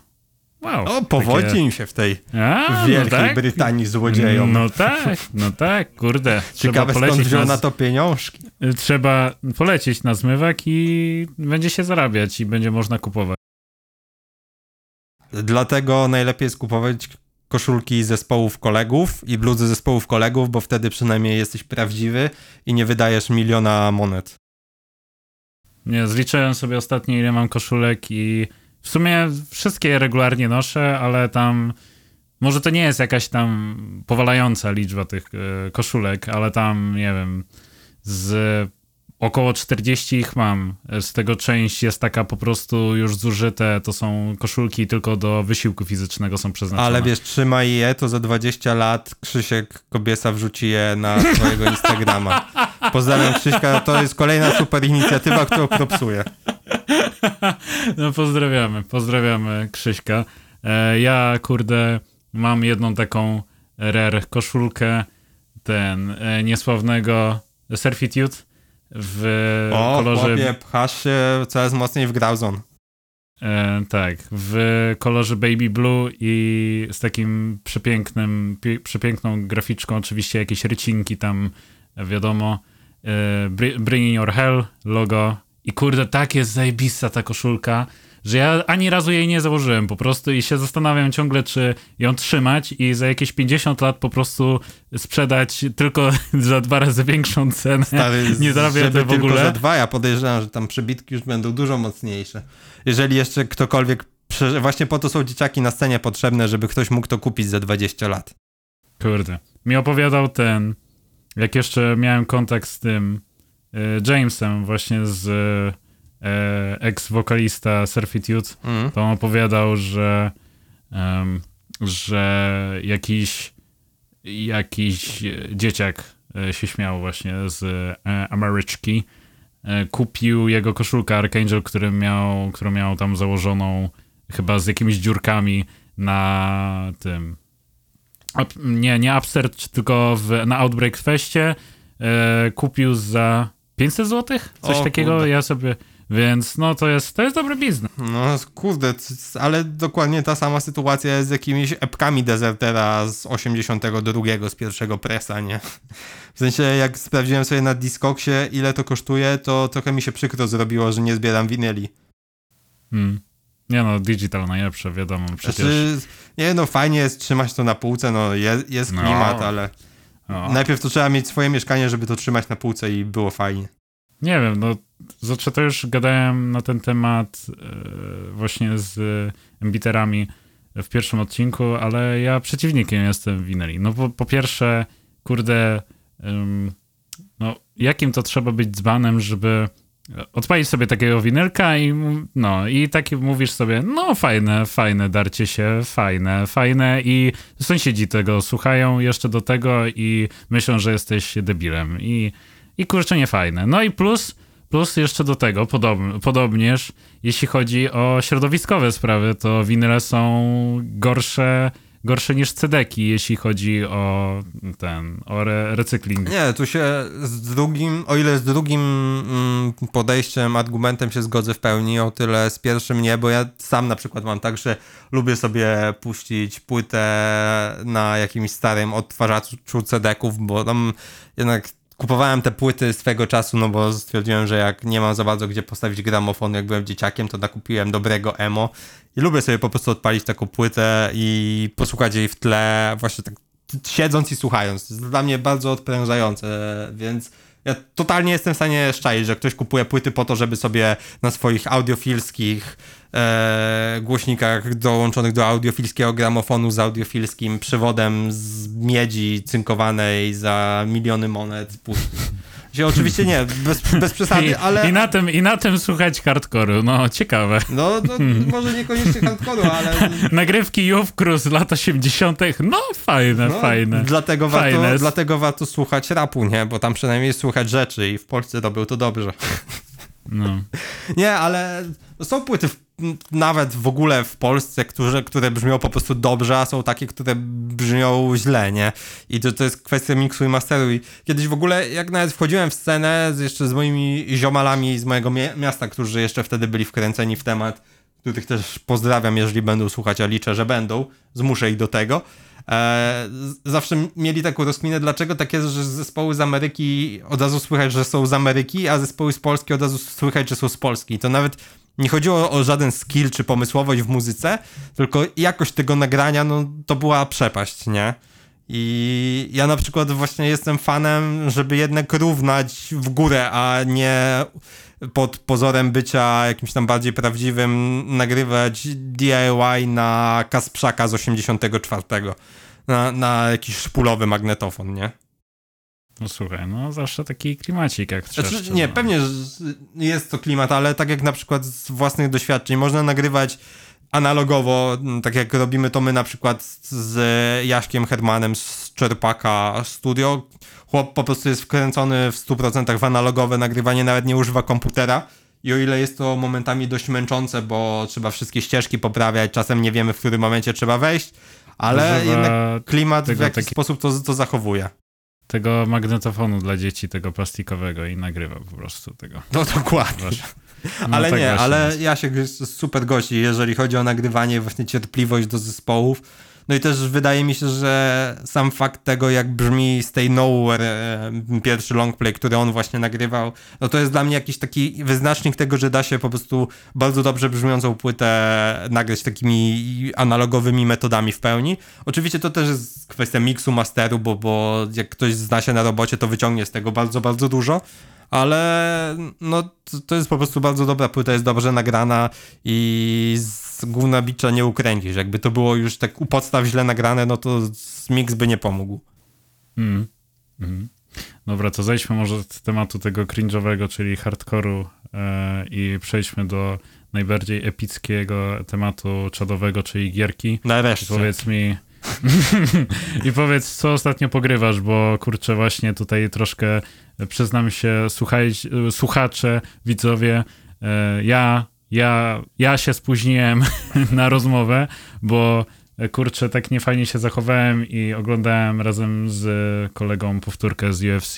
wow. O, powodzi takie, im się w tej a, Wielkiej no tak? Brytanii złodziejom. No tak, no tak, kurde. Ciekawe skąd wziął na, na to pieniążki. Trzeba polecieć na zmywak i będzie się zarabiać i będzie można kupować. Dlatego najlepiej jest kupować koszulki zespołów kolegów i bluzy zespołów kolegów, bo wtedy przynajmniej jesteś prawdziwy i nie wydajesz miliona monet. Nie, zliczyłem sobie ostatnio ile mam koszulek i w sumie wszystkie regularnie noszę, ale tam może to nie jest jakaś tam powalająca liczba tych e, koszulek, ale tam nie wiem, z około 40 ich mam. Z tego część jest taka po prostu już zużyte, to są koszulki tylko do wysiłku fizycznego są przeznaczone. Ale wiesz, trzymaj je, to za 20 lat Krzysiek Kobiesa wrzuci je na swojego Instagrama. Pozdrawiam Krzyśka, to jest kolejna super inicjatywa, którą propsuję. No pozdrawiamy, pozdrawiamy Krzyśka. E, ja, kurde, mam jedną taką rare koszulkę, ten e, niesławnego Surfitude w O, kolorze... chłopie, pchasz się coraz mocniej w Grauzon. E, tak, w kolorze baby blue i z takim przepięknym, przepiękną graficzką, oczywiście jakieś rycinki tam, wiadomo. E, Bri- Bringing Your Hell, logo. I kurde, tak jest zajebista ta koszulka, że ja ani razu jej nie założyłem po prostu i się zastanawiam ciągle, czy ją trzymać i za jakieś 50 lat po prostu sprzedać tylko za dwa razy większą cenę. Stary, nie zarabiam żeby to w tylko ogóle. za dwa, ja podejrzewam, że tam przebitki już będą dużo mocniejsze. Jeżeli jeszcze ktokolwiek, właśnie po to są dzieciaki na scenie potrzebne, żeby ktoś mógł to kupić za 20 lat. Kurde. Mi opowiadał ten, jak jeszcze miałem kontakt z tym e, Jamesem, właśnie z e, ex-wokalista Surfitude, Mm. to on opowiadał, że, em, że jakiś, jakiś dzieciak e, się śmiał właśnie z e, Ameryczki, e, kupił jego koszulkę Archangel, który miał, którą miał tam założoną chyba z jakimiś dziurkami na tym Up, nie, nie Upstart, tylko w, na Outbreak Festie e, kupił za 500 zł? Coś O takiego, kurde. ja sobie... Więc no to jest, to jest dobry biznes. No kurde, ale dokładnie ta sama sytuacja jest z jakimiś epkami Desertera z 82 z pierwszego presa, nie? W sensie jak sprawdziłem sobie na Discogsie ile to kosztuje, to trochę mi się przykro zrobiło, że nie zbieram winyli. Hmm. Nie no, digital najlepsze, wiadomo, przecież. Znaczy, nie no, fajnie jest trzymać to na półce, no jest, jest No. klimat, ale O, najpierw to trzeba mieć swoje mieszkanie, żeby to trzymać na półce i było fajnie. Nie wiem, no znaczy to już gadałem na ten temat e, właśnie z ambiterami w pierwszym odcinku, ale ja przeciwnikiem jestem winyli. No po pierwsze, kurde, no jakim to trzeba być dzbanem, żeby odpalić sobie takiego winylka i no i tak mówisz sobie, no fajne, fajne darcie się, fajne, fajne i sąsiedzi tego słuchają jeszcze do tego i myślą, że jesteś debilem i, i kurczę nie fajne. No i plus, plus jeszcze do tego, podob, podobnież, jeśli chodzi o środowiskowe sprawy, to winyle są gorsze gorsze niż cedeki, jeśli chodzi o ten, o re recykling. Nie, tu się z drugim, o ile z drugim mm, podejściem, argumentem się zgodzę w pełni, o tyle z pierwszym nie, bo ja sam na przykład mam tak, że lubię sobie puścić płytę na jakimś starym odtwarzaczu cedeków, bo tam jednak kupowałem te płyty swego czasu, no bo stwierdziłem, że jak nie mam za bardzo gdzie postawić gramofonu, jak byłem dzieciakiem, to nakupiłem dobrego emo i lubię sobie po prostu odpalić taką płytę i posłuchać jej w tle, właśnie tak siedząc i słuchając. To jest dla mnie bardzo odprężające, więc ja totalnie jestem w stanie szczaić, że ktoś kupuje płyty po to, żeby sobie na swoich audiofilskich e, głośnikach dołączonych do audiofilskiego gramofonu z audiofilskim przewodem z miedzi cynkowanej za miliony monet. Się oczywiście nie, bez, bez przesady, I, ale... I na, tym, I na tym słuchać hardcore'u, no ciekawe. No, no może niekoniecznie hardcore'u, ale... Nagrywki Jówkru z lat 80 no fajne, No, fajne. Dlatego, Fajne. Warto, dlatego warto słuchać rapu, nie? Bo tam przynajmniej słuchać rzeczy i w Polsce robił to dobrze. No. Nie, ale są płyty w, nawet w ogóle w Polsce, które, które brzmią po prostu dobrze, a są takie, które brzmią źle, nie? I to, to jest kwestia miksu i masteru. I kiedyś w ogóle, jak nawet wchodziłem w scenę z, jeszcze z moimi ziomalami z mojego miasta, którzy jeszcze wtedy byli wkręceni w temat, których też pozdrawiam, jeżeli będą słuchać, a liczę, że będą, zmuszę ich do tego. E, zawsze mieli taką rozkminę, dlaczego tak jest, że zespoły z Ameryki od razu słychać, że są z Ameryki, a zespoły z Polski od razu słychać, że są z Polski. To nawet nie chodziło o żaden skill czy pomysłowość w muzyce, tylko jakość tego nagrania, no to była przepaść, nie? I ja na przykład właśnie jestem fanem, żeby jednak równać w górę, a nie pod pozorem bycia jakimś tam bardziej prawdziwym nagrywać DIY na Kasprzaka z 84 na, na jakiś szpulowy magnetofon, nie? no słuchaj, no zawsze taki klimacik jak trzeba. Znaczy, nie, pewnie że jest to klimat, ale tak jak na przykład z własnych doświadczeń, można nagrywać analogowo, m, tak jak robimy to my na przykład z Jaśkiem Hermanem z Czerpaka Studio. Chłop po prostu jest wkręcony w 100% w analogowe nagrywanie, nawet nie używa komputera. I o ile jest to momentami dość męczące, bo trzeba wszystkie ścieżki poprawiać, czasem nie wiemy, w którym momencie trzeba wejść, ale Używa jednak klimat w jakiś taki- sposób to, to zachowuje. Tego magnetofonu dla dzieci, tego plastikowego i nagrywa po prostu tego. No dokładnie. No ale tak nie, właśnie ale. Jasiek jest super gości, jeżeli chodzi o nagrywanie, właśnie cierpliwość do zespołów. No i też wydaje mi się, że sam fakt tego, jak brzmi Stay Nowhere, e, pierwszy longplay, który on właśnie nagrywał, no to jest dla mnie jakiś taki wyznacznik tego, że da się po prostu bardzo dobrze brzmiącą płytę nagrać takimi analogowymi metodami w pełni. Oczywiście to też jest kwestia miksu, masteru, bo, bo jak ktoś zna się na robocie, to wyciągnie z tego bardzo, bardzo dużo ale no to, jest po prostu bardzo dobra płyta, jest dobrze nagrana i z gówna bicza nie ukręcisz. Jakby to było już tak u podstaw źle nagrane, no to z mix by nie pomógł. Mm. Mhm. Dobra, to zejdźmy może od tematu tego cringe'owego, czyli hardcore'u e, i przejdźmy do najbardziej epickiego tematu czadowego, czyli gierki. Nareszcie. powiedz mi... I powiedz, co ostatnio pogrywasz, bo kurczę, właśnie tutaj troszkę e, przyznam się, słuchaj, e, słuchacze, widzowie, e, ja, ja, ja się spóźniłem na rozmowę, bo kurczę, tak niefajnie się zachowałem i oglądałem razem z kolegą powtórkę z UFC,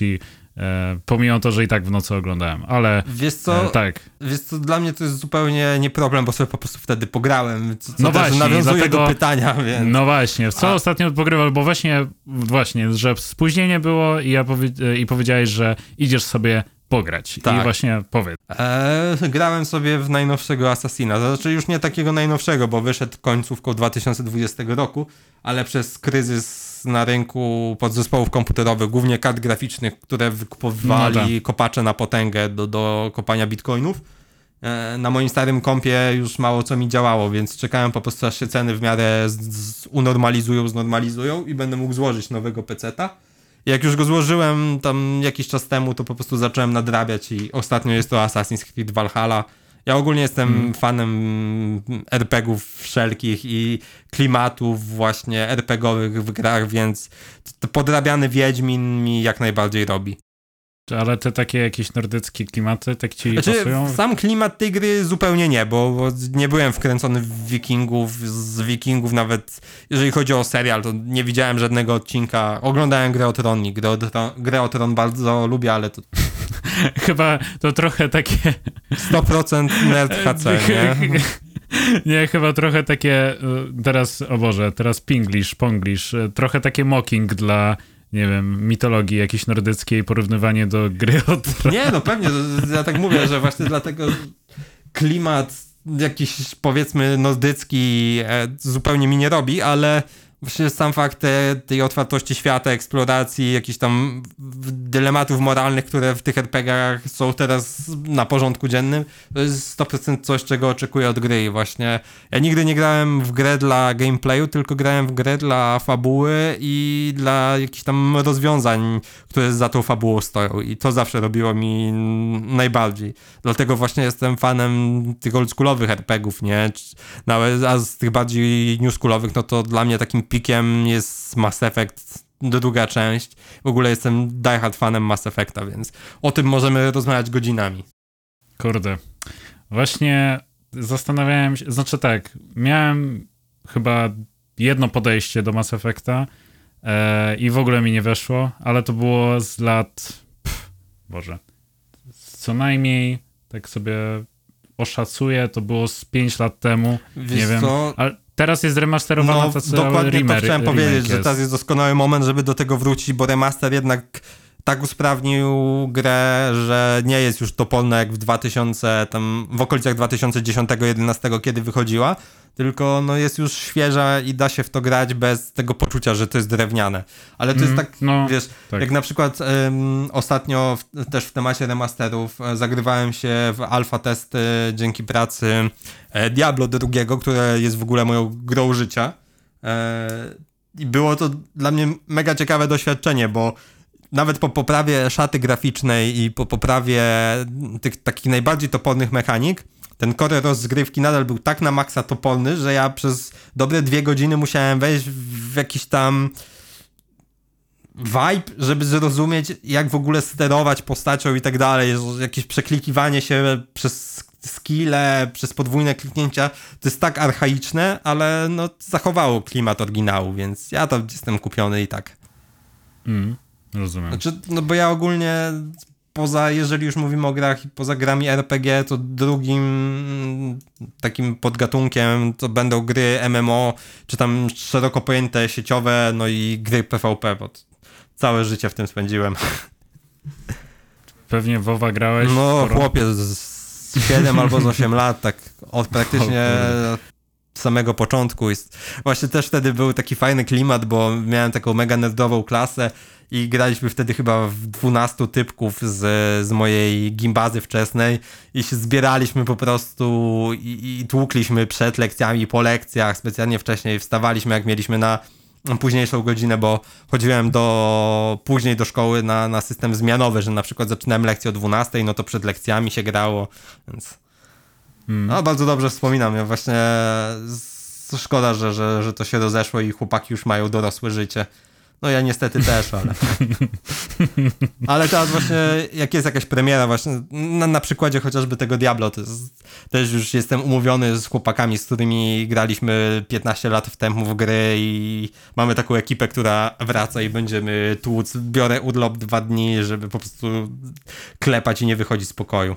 e, pomimo to, że i tak w nocy oglądałem, ale Wiesz co, e, tak. wiesz co, dla mnie to jest zupełnie nie problem, bo sobie po prostu wtedy pograłem, co, co No właśnie, nawiązuje dlatego- do pytania, więc... No właśnie, co A- ostatnio pogrywał, bo właśnie, właśnie, że spóźnienie było i, ja powie, i powiedziałeś, że idziesz sobie pograć. I Tak. właśnie powiedz. Eee, grałem sobie w najnowszego Assassina. Znaczy już nie takiego najnowszego, bo wyszedł końcówką 2020 roku, ale przez kryzys na rynku podzespołów komputerowych, głównie kart graficznych, które wykupowali No tak. kopacze na potęgę do, do kopania bitcoinów. E, Na moim starym kompie już mało co mi działało, więc czekałem po prostu aż się ceny w miarę z, z unormalizują, znormalizują i będę mógł złożyć nowego peceta. Jak już go złożyłem tam jakiś czas temu, to po prostu zacząłem nadrabiać i ostatnio jest to Assassin's Creed Valhalla. Ja ogólnie jestem fanem RPG-ów wszelkich i klimatów właśnie RPG-owych w grach, więc podrabiany Wiedźmin mi jak najbardziej robi. Ale te takie jakieś nordyckie klimaty, tak ci Znaczy, pasują? sam klimat tej gry zupełnie nie, bo, bo nie byłem wkręcony w wikingów, z wikingów nawet, jeżeli chodzi o serial, to nie widziałem żadnego odcinka. Oglądałem grę o Tron i grę o Tron, grę o Tron bardzo lubię, ale to Chyba to trochę takie... 100% nerd HC, nie? Nie, chyba trochę takie y, teraz, o Boże, teraz pinglish, ponglish, y, trochę takie mocking dla, nie wiem, mitologii jakiejś nordyckiej, porównywanie do gry od... Nie, no pewnie, ja tak mówię, że właśnie dlatego klimat jakiś powiedzmy nordycki e, zupełnie mi nie robi, ale właśnie sam fakt te, tej otwartości świata, eksploracji, jakichś tam dylematów moralnych, które w tych RPGach są teraz na porządku dziennym, to jest 100% coś, czego oczekuję od gry i właśnie ja nigdy nie grałem w grę dla gameplayu, tylko grałem w grę dla fabuły i dla jakichś tam rozwiązań, które za tą fabułą stoją i to zawsze robiło mi najbardziej. Dlatego właśnie jestem fanem tych oldschoolowych RPGów, nie? A z tych bardziej newschoolowych, no to dla mnie takim pikiem jest Mass Effect druga część. W ogóle jestem diehard fanem Mass Effecta, więc o tym możemy rozmawiać godzinami. Kurde. Właśnie zastanawiałem się, znaczy tak, miałem chyba jedno podejście do Mass Effecta e, i w ogóle mi nie weszło, ale to było z lat, pff, Boże, co najmniej, tak sobie oszacuję, to było z 5 lat temu, Wiesz nie wiem, co? ale teraz jest remasterowana No, ta dokładnie to chciałem powiedzieć, że jest. teraz jest doskonały moment, żeby do tego wrócić, bo remaster jednak tak usprawnił grę, że nie jest już topolna jak w 2000, tam w okolicach 2010-2011, kiedy wychodziła, tylko no jest już świeża i da się w to grać bez tego poczucia, że to jest drewniane. Ale to Mhm, jest tak, no, wiesz, tak. jak na przykład em, ostatnio w, też w temacie remasterów e, zagrywałem się w alfa testy dzięki pracy e, Diablo II, które jest w ogóle moją grą życia. E, I było to dla mnie mega ciekawe doświadczenie, bo nawet po poprawie szaty graficznej i po poprawie tych takich najbardziej topornych mechanik, ten core rozgrywki nadal był tak na maksa toporny, że ja przez dobre dwie godziny musiałem wejść w jakiś tam vibe, żeby zrozumieć, jak w ogóle sterować postacią i tak dalej. Jakieś przeklikiwanie się przez skille, przez podwójne kliknięcia, to jest tak archaiczne, ale no zachowało klimat oryginału, więc ja to jestem kupiony i tak. Mm, rozumiem. Znaczy, no bo ja ogólnie poza, jeżeli już mówimy o grach, poza grami RPG, to drugim takim podgatunkiem to będą gry MMO, czy tam szeroko pojęte sieciowe, no i gry PvP, bo całe życie w tym spędziłem. Pewnie WoWa grałeś? No, chłopie, z 7 albo z 8 lat, tak od praktycznie samego początku. I właśnie też wtedy był taki fajny klimat, bo miałem taką mega nerdową klasę i graliśmy wtedy chyba w 12 typków z, z mojej gimbazy wczesnej i się zbieraliśmy po prostu i, i tłukliśmy przed lekcjami, po lekcjach, specjalnie wcześniej wstawaliśmy jak mieliśmy na późniejszą godzinę, bo chodziłem do później do szkoły na, na system zmianowy, że na przykład zaczynałem lekcję o 12, no to przed lekcjami się grało, więc Mm. no bardzo dobrze wspominam, ja właśnie szkoda, że, że, że to się rozeszło i chłopaki już mają dorosłe życie. No ja niestety też, ale... ale teraz właśnie, jak jest jakaś premiera właśnie, na, na przykładzie chociażby tego Diablo, to jest, też już jestem umówiony z chłopakami, z którymi graliśmy 15 lat temu w gry i mamy taką ekipę, która wraca i będziemy tłuc. Biorę urlop dwa dni, żeby po prostu klepać i nie wychodzić z pokoju.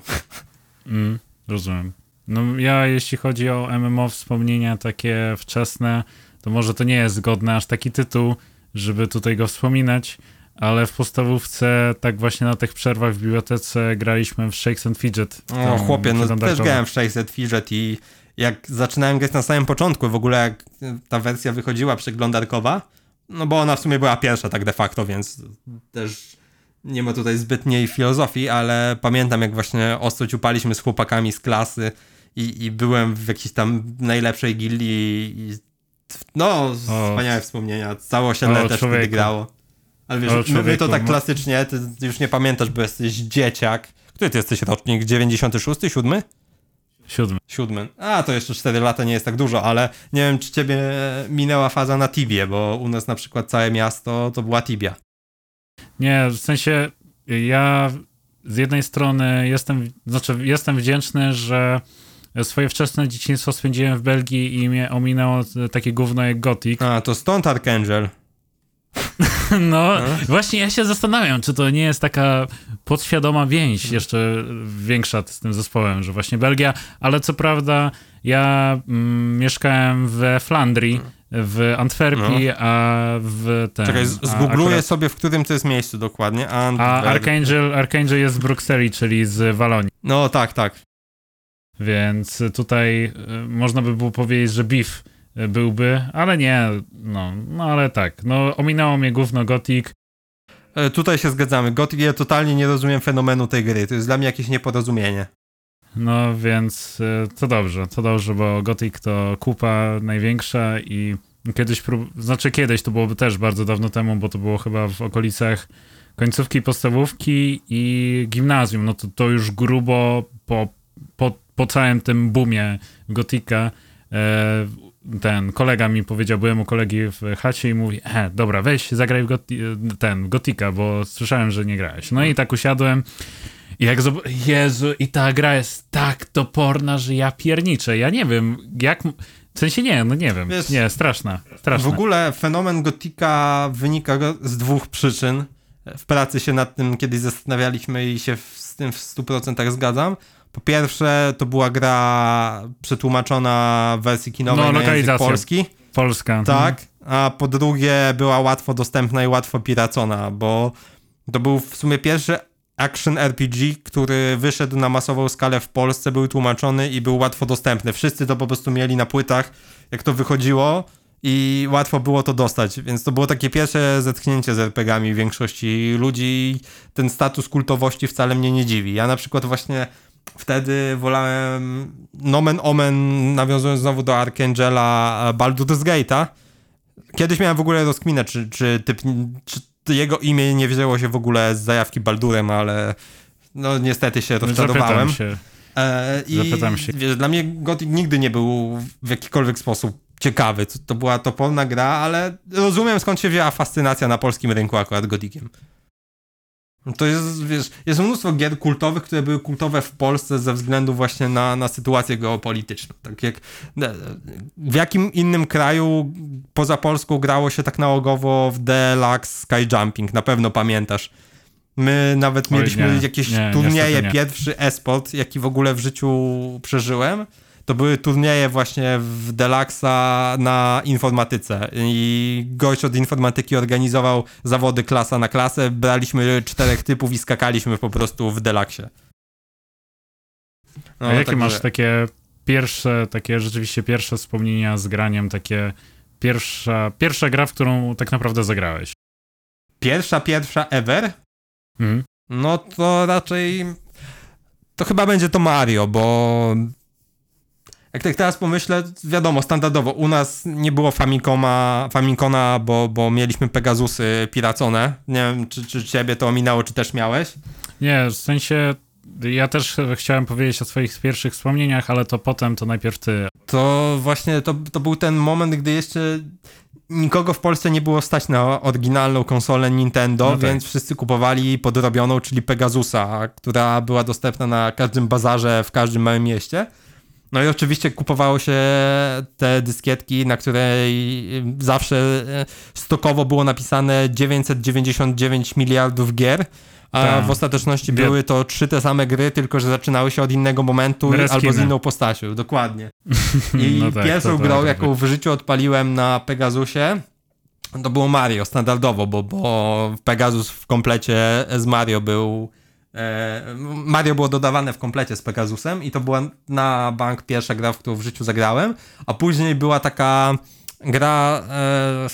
Mm, rozumiem. No ja jeśli chodzi o MMO wspomnienia takie wczesne, to może to nie jest zgodny aż taki tytuł, żeby tutaj go wspominać, ale w podstawówce tak właśnie na tych przerwach w bibliotece graliśmy w Shakes and Fidget. O chłopie, no też grałem w 600 Fidget i jak zaczynałem grać na samym początku, w ogóle jak ta wersja wychodziła przeglądarkowa, no bo ona w sumie była pierwsza tak de facto, więc też nie ma tutaj zbytniej filozofii, ale pamiętam jak właśnie ostro ciupaliśmy z chłopakami z klasy i, i byłem w jakiejś tam najlepszej gildii i no, wspaniałe wspomnienia. Całe osiedle O, też człowieku. wtedy grało. Ale wiesz, O, my, my to tak no. klasycznie, ty już nie pamiętasz, bo jesteś dzieciak. Który ty jesteś rocznik? 96, 7? Siódmy. Siódmy. A, to jeszcze 4 lata nie jest tak dużo, ale nie wiem, czy ciebie minęła faza na Tibie, bo u nas na przykład całe miasto to była Tibia. Nie, w sensie ja z jednej strony jestem, znaczy jestem wdzięczny, że swoje wczesne dzieciństwo spędziłem w Belgii i mnie ominęło takie gówno jak Gothic. A, to stąd Archangel. No, właśnie ja się zastanawiam, czy to nie jest taka podświadoma więź jeszcze większa z tym zespołem, że właśnie Belgia, ale co prawda ja mm, mieszkałem we Flandrii, w Antwerpii, no. a w ten... Czekaj, zgoogluję akurat... sobie, w którym to jest miejscu dokładnie. Antwerp... A Archangel, Archangel jest z Brukseli, czyli z Walonii. No tak, tak. Więc tutaj y, można by było powiedzieć, że beef byłby, ale nie, no, no ale tak, no ominęło mnie gówno Gothic. E, tutaj się zgadzamy. Gothic, ja totalnie nie rozumiem fenomenu tej gry, to jest dla mnie jakieś nieporozumienie. No więc e, to dobrze, to dobrze, bo Gothic to kupa największa i kiedyś, prób... znaczy kiedyś, to byłoby też bardzo dawno temu, bo to było chyba w okolicach końcówki podstawówki i gimnazjum, no to, to już grubo po, po, po całym tym boomie Gotika e, ten kolega mi powiedział, byłem u kolegi w chacie i mówi, e, dobra, weź, zagraj w Goti ten, Gotika, bo słyszałem, że nie grałeś. No i tak usiadłem i jak Jezu, i ta gra jest tak toporna, że ja pierniczę. Ja nie wiem, jak... W sensie nie, no nie wiem. Wiesz, nie, straszna, straszna. W ogóle fenomen Gotika wynika z dwóch przyczyn. W pracy się nad tym kiedyś zastanawialiśmy i się z tym w 100% zgadzam. Po pierwsze, to była gra przetłumaczona w wersji kinowej no, na język polski. Polska. Tak. A po drugie, była łatwo dostępna i łatwo piracona, bo to był w sumie pierwszy action RPG, który wyszedł na masową skalę w Polsce, był tłumaczony i był łatwo dostępny. Wszyscy to po prostu mieli na płytach, jak to wychodziło i łatwo było to dostać, więc to było takie pierwsze zetknięcie z RPGami większości ludzi. Ten status kultowości wcale mnie nie dziwi. Ja na przykład właśnie wtedy wolałem nomen omen, nawiązując znowu do Archangela Baldur's Gate'a. Kiedyś miałem w ogóle rozkminę, czy, czy, typ, czy jego imię nie wzięło się w ogóle z zajawki Baldurem, ale no niestety się rozczarowałem. Zapytam się. E, I Zapytam się. Wiesz, dla mnie Gothic nigdy nie był w jakikolwiek sposób ciekawy. To była toporna gra, ale rozumiem skąd się wzięła fascynacja na polskim rynku akurat Gothiciem. To jest, wiesz, jest mnóstwo gier kultowych, które były kultowe w Polsce ze względu właśnie na, na sytuację geopolityczną. Tak jak w jakim innym kraju poza Polską grało się tak nałogowo w Deluxe Sky Jumping, na pewno pamiętasz. My nawet Oj, mieliśmy nie, jakieś nie, turnieje, pierwszy esport, jaki w ogóle w życiu przeżyłem to były turnieje właśnie w Deluxa na informatyce i gość od informatyki organizował zawody klasa na klasę, braliśmy czterech typów i skakaliśmy po prostu w Deluxie. No, A jakie tak, masz że... takie pierwsze, takie rzeczywiście pierwsze wspomnienia z graniem, takie pierwsza, pierwsza gra, w którą tak naprawdę zagrałeś? Pierwsza, pierwsza ever? Mhm. No to raczej to chyba będzie to Mario, bo jak tak teraz pomyślę, wiadomo, standardowo, u nas nie było Famicoma, Famicona, bo, bo mieliśmy Pegasusy piracone. Nie wiem, czy, czy ciebie to ominęło, czy też miałeś? Nie, w sensie ja też chciałem powiedzieć o swoich pierwszych wspomnieniach, ale to potem, to najpierw ty. To właśnie, to, to był ten moment, gdy jeszcze nikogo w Polsce nie było stać na oryginalną konsolę Nintendo, no tak. więc wszyscy kupowali podrobioną, czyli Pegasusa, która była dostępna na każdym bazarze w każdym małym mieście. No i oczywiście kupowało się te dyskietki, na której zawsze e, stokowo było napisane 999 miliardów gier, a Ta. w ostateczności były to trzy te same gry, tylko że zaczynały się od innego momentu albo z inną postacią. Dokładnie. I no tak, pierwszą grą, jaką w życiu odpaliłem na Pegasusie, to było Mario standardowo, bo, bo Pegasus w komplecie z Mario był Mario było dodawane w komplecie z Pegasusem i to była na bank pierwsza gra, w którą w życiu zagrałem, a później była taka gra e,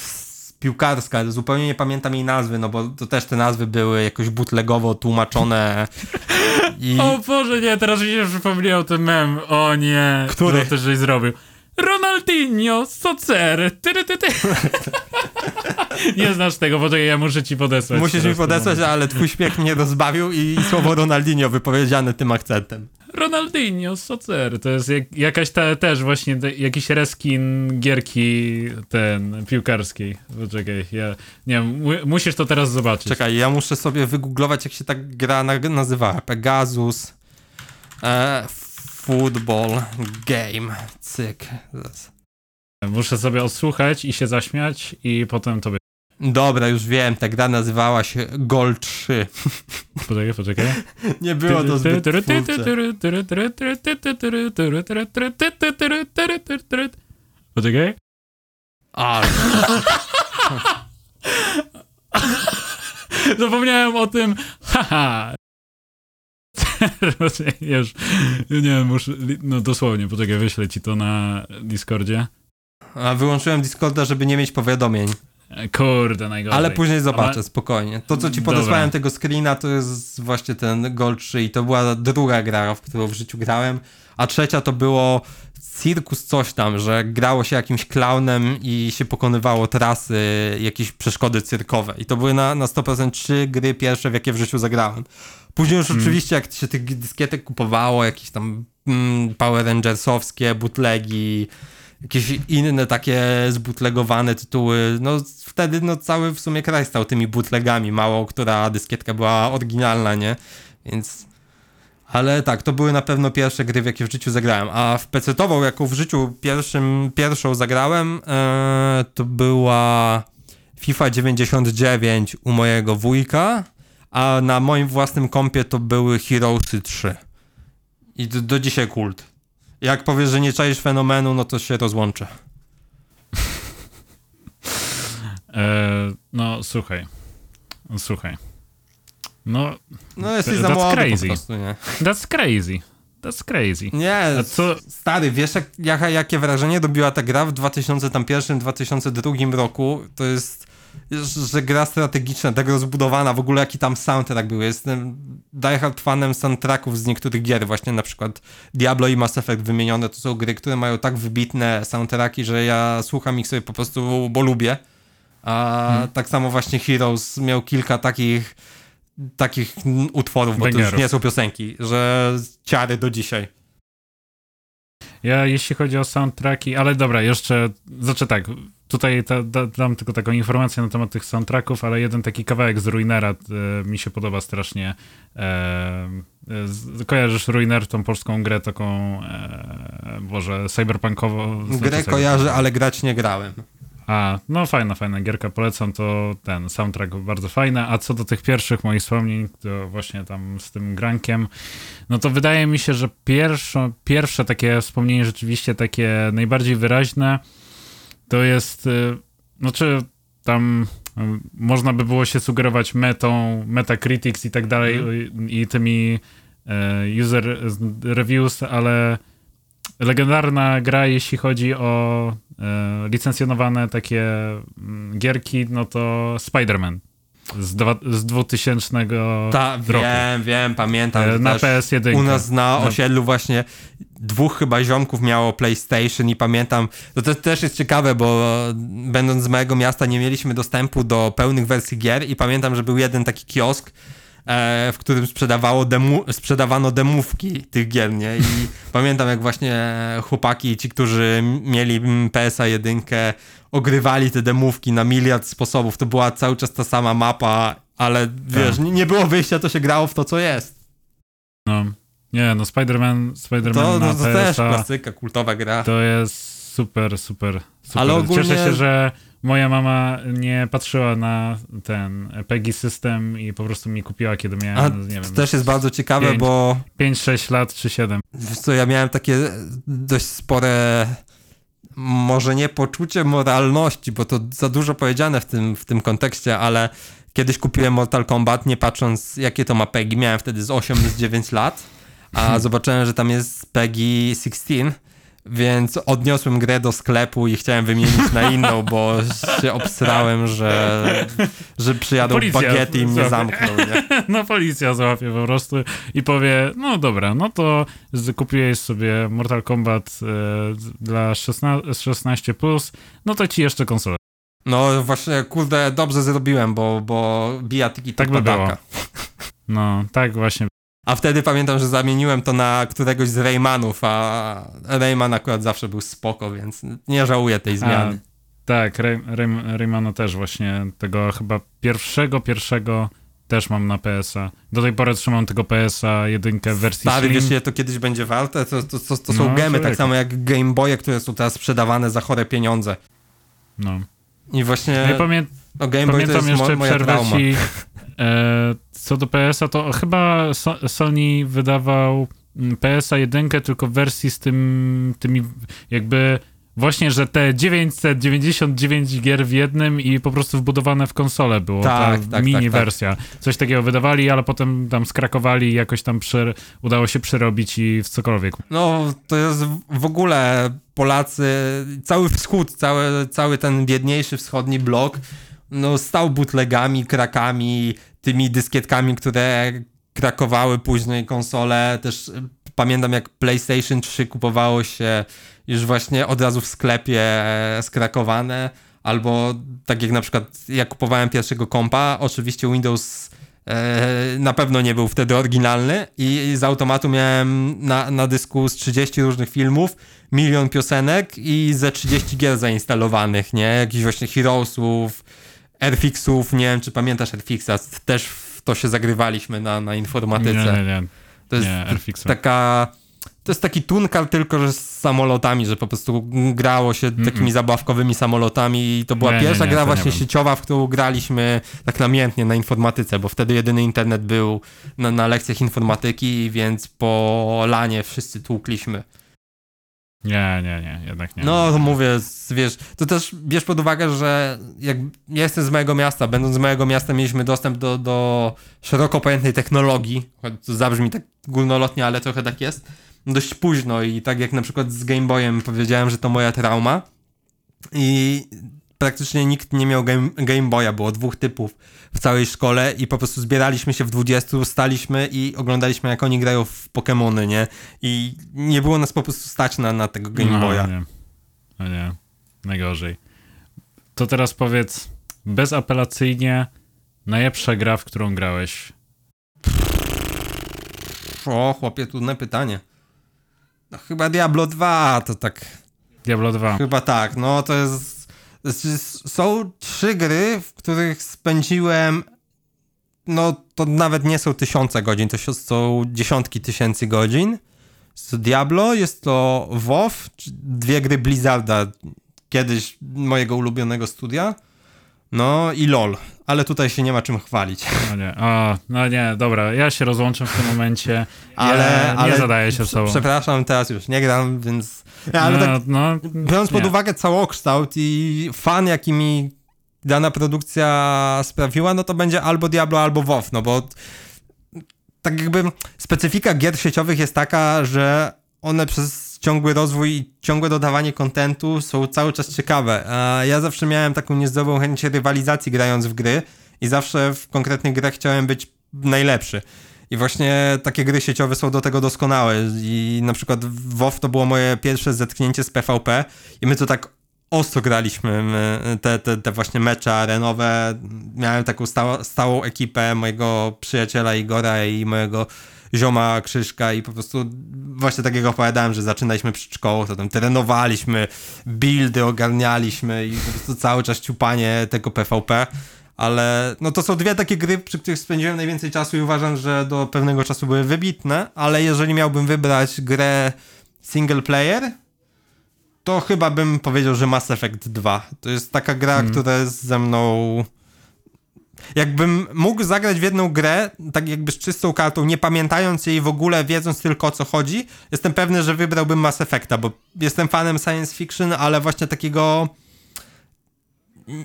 piłkarska, zupełnie nie pamiętam jej nazwy, no bo to też te nazwy były jakoś bootlegowo tłumaczone. I... O Boże, nie, teraz mi się przypomniał ten mem, o nie, który też żeś zrobił. Ronaldinho, Socer. Tyry, ty, ty. Nie znasz tego, poczekaj, ja muszę ci podesłać. Musisz mi podesłać, ale twój śmiech mnie rozbawił i słowo Ronaldinho wypowiedziane tym akcentem. Ronaldinho, Socer. To jest jak, jakaś ta, też właśnie te, jakiś reskin gierki ten, piłkarskiej. Poczekaj, ja nie wiem, mu, musisz to teraz zobaczyć. Czekaj, ja muszę sobie wygooglować, jak się ta gra na, nazywała. Pegasus e, Football Game. Cyk. Muszę sobie odsłuchać i się zaśmiać i potem tobie. Dobra, już wiem, ta gra nazywała się Gol 3. Poczekaj, poczekaj. Nie było to zbyt Poczekaj. Ale... Zapomniałem o tym. Haha. Już, nie wiem, muszę, no dosłownie, poczekaj, wyślę ci to na Discordzie. A wyłączyłem Discorda, żeby nie mieć powiadomień. Kurde, najgorzej. Ale później zobaczę, Ale... spokojnie. To, co ci podesłałem tego screena, to jest właśnie ten Gold 3 i to była druga gra, w którą w życiu grałem, a trzecia to było cirkus coś tam, że grało się jakimś klaunem i się pokonywało trasy, jakieś przeszkody cyrkowe. I to były na, na 100% trzy gry pierwsze, w jakie w życiu zagrałem. Później już hmm. oczywiście, jak się tych dyskietek kupowało, jakieś tam mm, Power Rangersowskie, bootlegi, jakieś inne takie zbutlegowane tytuły, no wtedy no cały w sumie kraj stał tymi bootlegami, mało która dyskietka była oryginalna, nie? Więc... Ale tak, to były na pewno pierwsze gry, w jakie w życiu zagrałem. A w PC-tową, jaką w życiu pierwszym, pierwszą zagrałem, e, to była FIFA 99 u mojego wujka, a na moim własnym kompie to były Heroesy 3. I do, do dzisiaj kult. Jak powiesz, że nie czaisz fenomenu, no to się rozłączę. e, no, słuchaj. Słuchaj. No, no jesteś za młody crazy. po prostu, nie? That's crazy. That's crazy. Nie, co... stary, wiesz jak, jakie wrażenie dobiła ta gra w 2001-2002 roku? To jest że gra strategiczna, tak rozbudowana, w ogóle jaki tam soundtrack był. Jestem diehard fanem soundtracków z niektórych gier, właśnie na przykład Diablo i Mass Effect wymienione, to są gry, które mają tak wybitne soundtracki, że ja słucham ich sobie po prostu, bo lubię. A hmm. tak samo właśnie Heroes miał kilka takich takich utworów, bo to już nie są piosenki, że ciary do dzisiaj. Ja, jeśli chodzi o soundtracki, ale dobra, jeszcze, znaczy tak, tutaj ta, da, dam tylko taką informację na temat tych soundtracków, ale jeden taki kawałek z Ruinera e, mi się podoba strasznie. E, e, kojarzysz Ruiner, tą polską grę taką, e, Boże, cyberpunkową? Grę znaczy kojarzę, ale grać nie grałem. A, no fajna, fajna gierka, polecam to, ten soundtrack bardzo fajny, a co do tych pierwszych moich wspomnień, to właśnie tam z tym grankiem, no to wydaje mi się, że pierwsze, pierwsze takie wspomnienie rzeczywiście takie najbardziej wyraźne, to jest, y, znaczy tam y, można by było się sugerować metą, Metacritics i tak dalej mm. i tymi y, user reviews, ale legendarna gra, jeśli chodzi o licencjonowane takie mm, gierki, no to Spider-Man z, dwa, z 2000 Ta, roku. Wiem, wiem, pamiętam. Na PS1. U nas na osiedlu właśnie dwóch chyba ziomków miało PlayStation i pamiętam, to, to też jest ciekawe, bo będąc z mojego miasta nie mieliśmy dostępu do pełnych wersji gier i pamiętam, że był jeden taki kiosk, e, w którym sprzedawało demu, sprzedawano demówki tych gier, nie? I pamiętam jak właśnie chłopaki, ci, którzy mieli PSA 1 ogrywali te demówki na miliard sposobów, to była cały czas ta sama mapa, ale wiesz, tak. nie było wyjścia, to się grało w to, co jest. No. Nie, no Spider-Man, Spider-Man to, no, to też klasyka, kultowa gra. To jest super, super, super. Ale ogólnie... Cieszę się, że moja mama nie patrzyła na ten PEGI system i po prostu mi kupiła, kiedy miałem, A, nie wiem... To też jest bardzo ciekawe, 5, bo... 5-6 lat czy 7. Wiesz co, ja miałem takie dość spore może nie poczucie moralności, bo to za dużo powiedziane w tym, w tym kontekście, ale kiedyś kupiłem Mortal Kombat, nie patrząc jakie to ma PEGI, miałem wtedy z 8 z 9 lat a zobaczyłem, że tam jest PEGI 16, więc odniosłem grę do sklepu i chciałem wymienić na inną, bo się obsrałem, że, że przyjadą Policja bagiety i mnie złapie. zamkną. Nie? No policja złapie po prostu i powie, no dobra, no to kupiłeś sobie Mortal Kombat e, dla 16, 16+, plus, no to ci jeszcze konsolę. No właśnie, kurde, dobrze zrobiłem, bo, bo bijatyki to Tak by było. padaka. No, tak właśnie. A wtedy pamiętam, że zamieniłem to na któregoś z Raymanów, a Rayman akurat zawsze był spoko, więc nie żałuję tej zmiany. Tak, Ray, Ray, Raymana też właśnie, tego chyba pierwszego, pierwszego też mam na PS-a. Do tej pory trzymam tego PS-a jedynkę w wersji Stary, Slim. wiesz ile to kiedyś będzie warte? To, to, to, to są No, gemy, tak samo jak Game Boye, które są teraz sprzedawane za chore pieniądze. No. I właśnie, Ja pamię no Game Boy to pamiętam jest mo- jeszcze moja przerwę trauma. ci, co do PS-a, to chyba so, Sony wydawał mm, PS-a jedynkę tylko w wersji z tym, tymi jakby właśnie, że te 999 gier w jednym i po prostu wbudowane w konsolę było, Tak, ta tak, mini tak, tak. wersja. Coś takiego wydawali, ale potem tam skrakowali i jakoś tam prze, udało się przerobić i w cokolwiek. No, to jest w- w ogóle Polacy, cały wschód, cały, cały ten biedniejszy wschodni blok, no stał bootlegami, krakami, tymi dyskietkami, które krakowały później konsole. Też y, pamiętam jak PlayStation 3 kupowało się już właśnie od razu w sklepie e, skrakowane, albo tak jak na przykład ja kupowałem pierwszego kompa, oczywiście Windows e, na pewno nie był wtedy oryginalny i z automatu miałem na, na dysku z 30 różnych filmów, milion piosenek i ze 30 gier zainstalowanych, nie? Jakichś właśnie Heroesów, Airfixów, nie wiem czy pamiętasz Airfixa, też w to się zagrywaliśmy na, na Nie, informatyce. nie, nie. To jest nie, Airfixa. taka... To jest taki tunkar tylko, że z samolotami, że po prostu grało się takimi zabawkowymi samolotami i to była Nie, nie, pierwsza nie, gra nie właśnie wiem. sieciowa, w którą graliśmy tak namiętnie na informatyce, bo wtedy jedyny internet był na, na lekcjach informatyki, więc po lanie wszyscy tłukliśmy. Nie, nie, nie, jednak nie. No, mówię, wiesz, to też bierz pod uwagę, że jak ja jestem z mojego miasta, będąc z mojego miasta mieliśmy dostęp do, do szeroko pojętej technologii, choć to zabrzmi tak górnolotnie, ale trochę tak jest, dość późno i tak jak na przykład z Game Boyem powiedziałem, że to moja trauma i praktycznie nikt nie miał Game, Game Boya, było dwóch typów w całej szkole i po prostu zbieraliśmy się w 20, staliśmy i oglądaliśmy jak oni grają w Pokémony, nie? I nie było nas po prostu stać na, na tego Game no, Boya. Nie. No nie, najgorzej. To teraz powiedz bezapelacyjnie najlepsza gra, w którą grałeś. O, chłopie, trudne pytanie. No, chyba Diablo 2 to tak. Diablo 2. Chyba tak. No to jest. Są trzy gry, w których spędziłem. No to nawet nie są tysiące godzin, to są dziesiątki tysięcy godzin. Jest to Diablo, jest to WoW, dwie gry Blizzarda, kiedyś mojego ulubionego studia. No i LOL, ale tutaj się nie ma czym chwalić. No nie, o, no nie, dobra, ja się rozłączę w tym momencie. Ale, ja nie ale zadaję się sobą. Przepraszam, teraz już nie gram, więc. Ale no, tak no, biorąc pod nie. uwagę całokształt i fan, jaki mi dana produkcja sprawiła, no to będzie albo Diablo, albo WoW, no bo tak jakby specyfika gier sieciowych jest taka, że one przez ciągły rozwój i ciągłe dodawanie kontentu są cały czas ciekawe. A ja zawsze miałem taką niezdrową chęć rywalizacji grając w gry i zawsze w konkretnych grach chciałem być najlepszy. I właśnie takie gry sieciowe są do tego doskonałe. I na przykład WoW to było moje pierwsze zetknięcie z PvP i my to tak ostro graliśmy my, te, te, te właśnie mecze arenowe. Miałem taką stałą, stałą ekipę mojego przyjaciela Igora i mojego zioma Krzyżka i po prostu właśnie tak jak opowiadałem, że zaczynaliśmy przed szkołą, to tam trenowaliśmy, buildy ogarnialiśmy i po prostu cały czas ciupanie tego PvP. Ale no to są dwie takie gry, przy których spędziłem najwięcej czasu i uważam, że do pewnego czasu były wybitne, ale jeżeli miałbym wybrać grę single player, to chyba bym powiedział, że Mass Effect 2. To jest taka gra, która jest ze mną... Jakbym mógł zagrać w jedną grę, tak jakby z czystą kartą, nie pamiętając jej w ogóle, wiedząc tylko o co chodzi, jestem pewny, że wybrałbym Mass Effecta, bo jestem fanem science fiction, ale właśnie takiego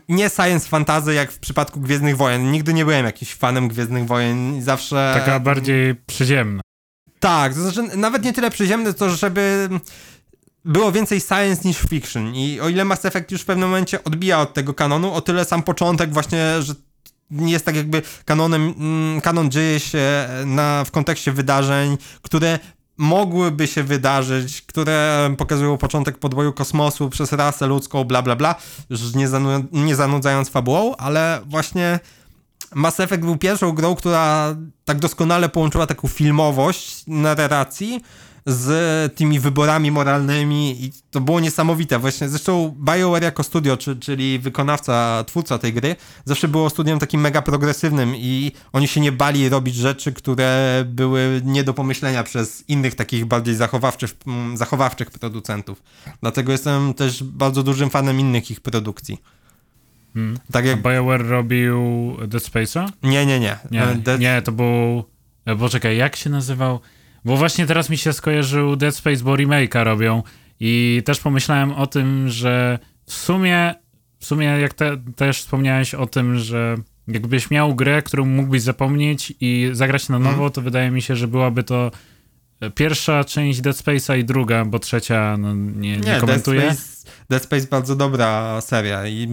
nie science fantasy jak w przypadku Gwiezdnych Wojen. Nigdy nie byłem jakimś fanem Gwiezdnych Wojen i zawsze... Taka bardziej przyziemna. Tak, to znaczy nawet nie tyle przyziemne, to żeby było więcej science niż fiction i o ile Mass Effect już w pewnym momencie odbija od tego kanonu, o tyle sam początek właśnie, że nie jest tak jakby kanonem, mm, kanon dzieje się na, w kontekście wydarzeń, które mogłyby się wydarzyć, które pokazują początek podboju kosmosu przez rasę ludzką, bla bla bla, już nie, zanu nie zanudzając fabułą, ale właśnie Mass Effect był pierwszą grą, która tak doskonale połączyła taką filmowość narracji z tymi wyborami moralnymi i to było niesamowite. Właśnie zresztą BioWare jako studio, czy, czyli wykonawca, twórca tej gry, zawsze było studiem takim mega progresywnym i oni się nie bali robić rzeczy, które były nie do pomyślenia przez innych takich bardziej zachowawczych, mm, zachowawczych producentów. Dlatego jestem też bardzo dużym fanem innych ich produkcji. Hmm. Tak jak... A BioWare robił Dead Space'a? Nie, nie, nie. Nie, Dead... nie to był... Poczekaj, jak się nazywał? Bo właśnie teraz mi się skojarzył Dead Space, bo remake'a robią i też pomyślałem o tym, że w sumie, w sumie jak te, też wspomniałeś o tym, że jakbyś miał grę, którą mógłbyś zapomnieć i zagrać na nowo, hmm. to wydaje mi się, że byłaby to pierwsza część Dead Space'a i druga, bo trzecia no, nie, nie, nie komentuję. Dead Space, Dead Space bardzo dobra seria i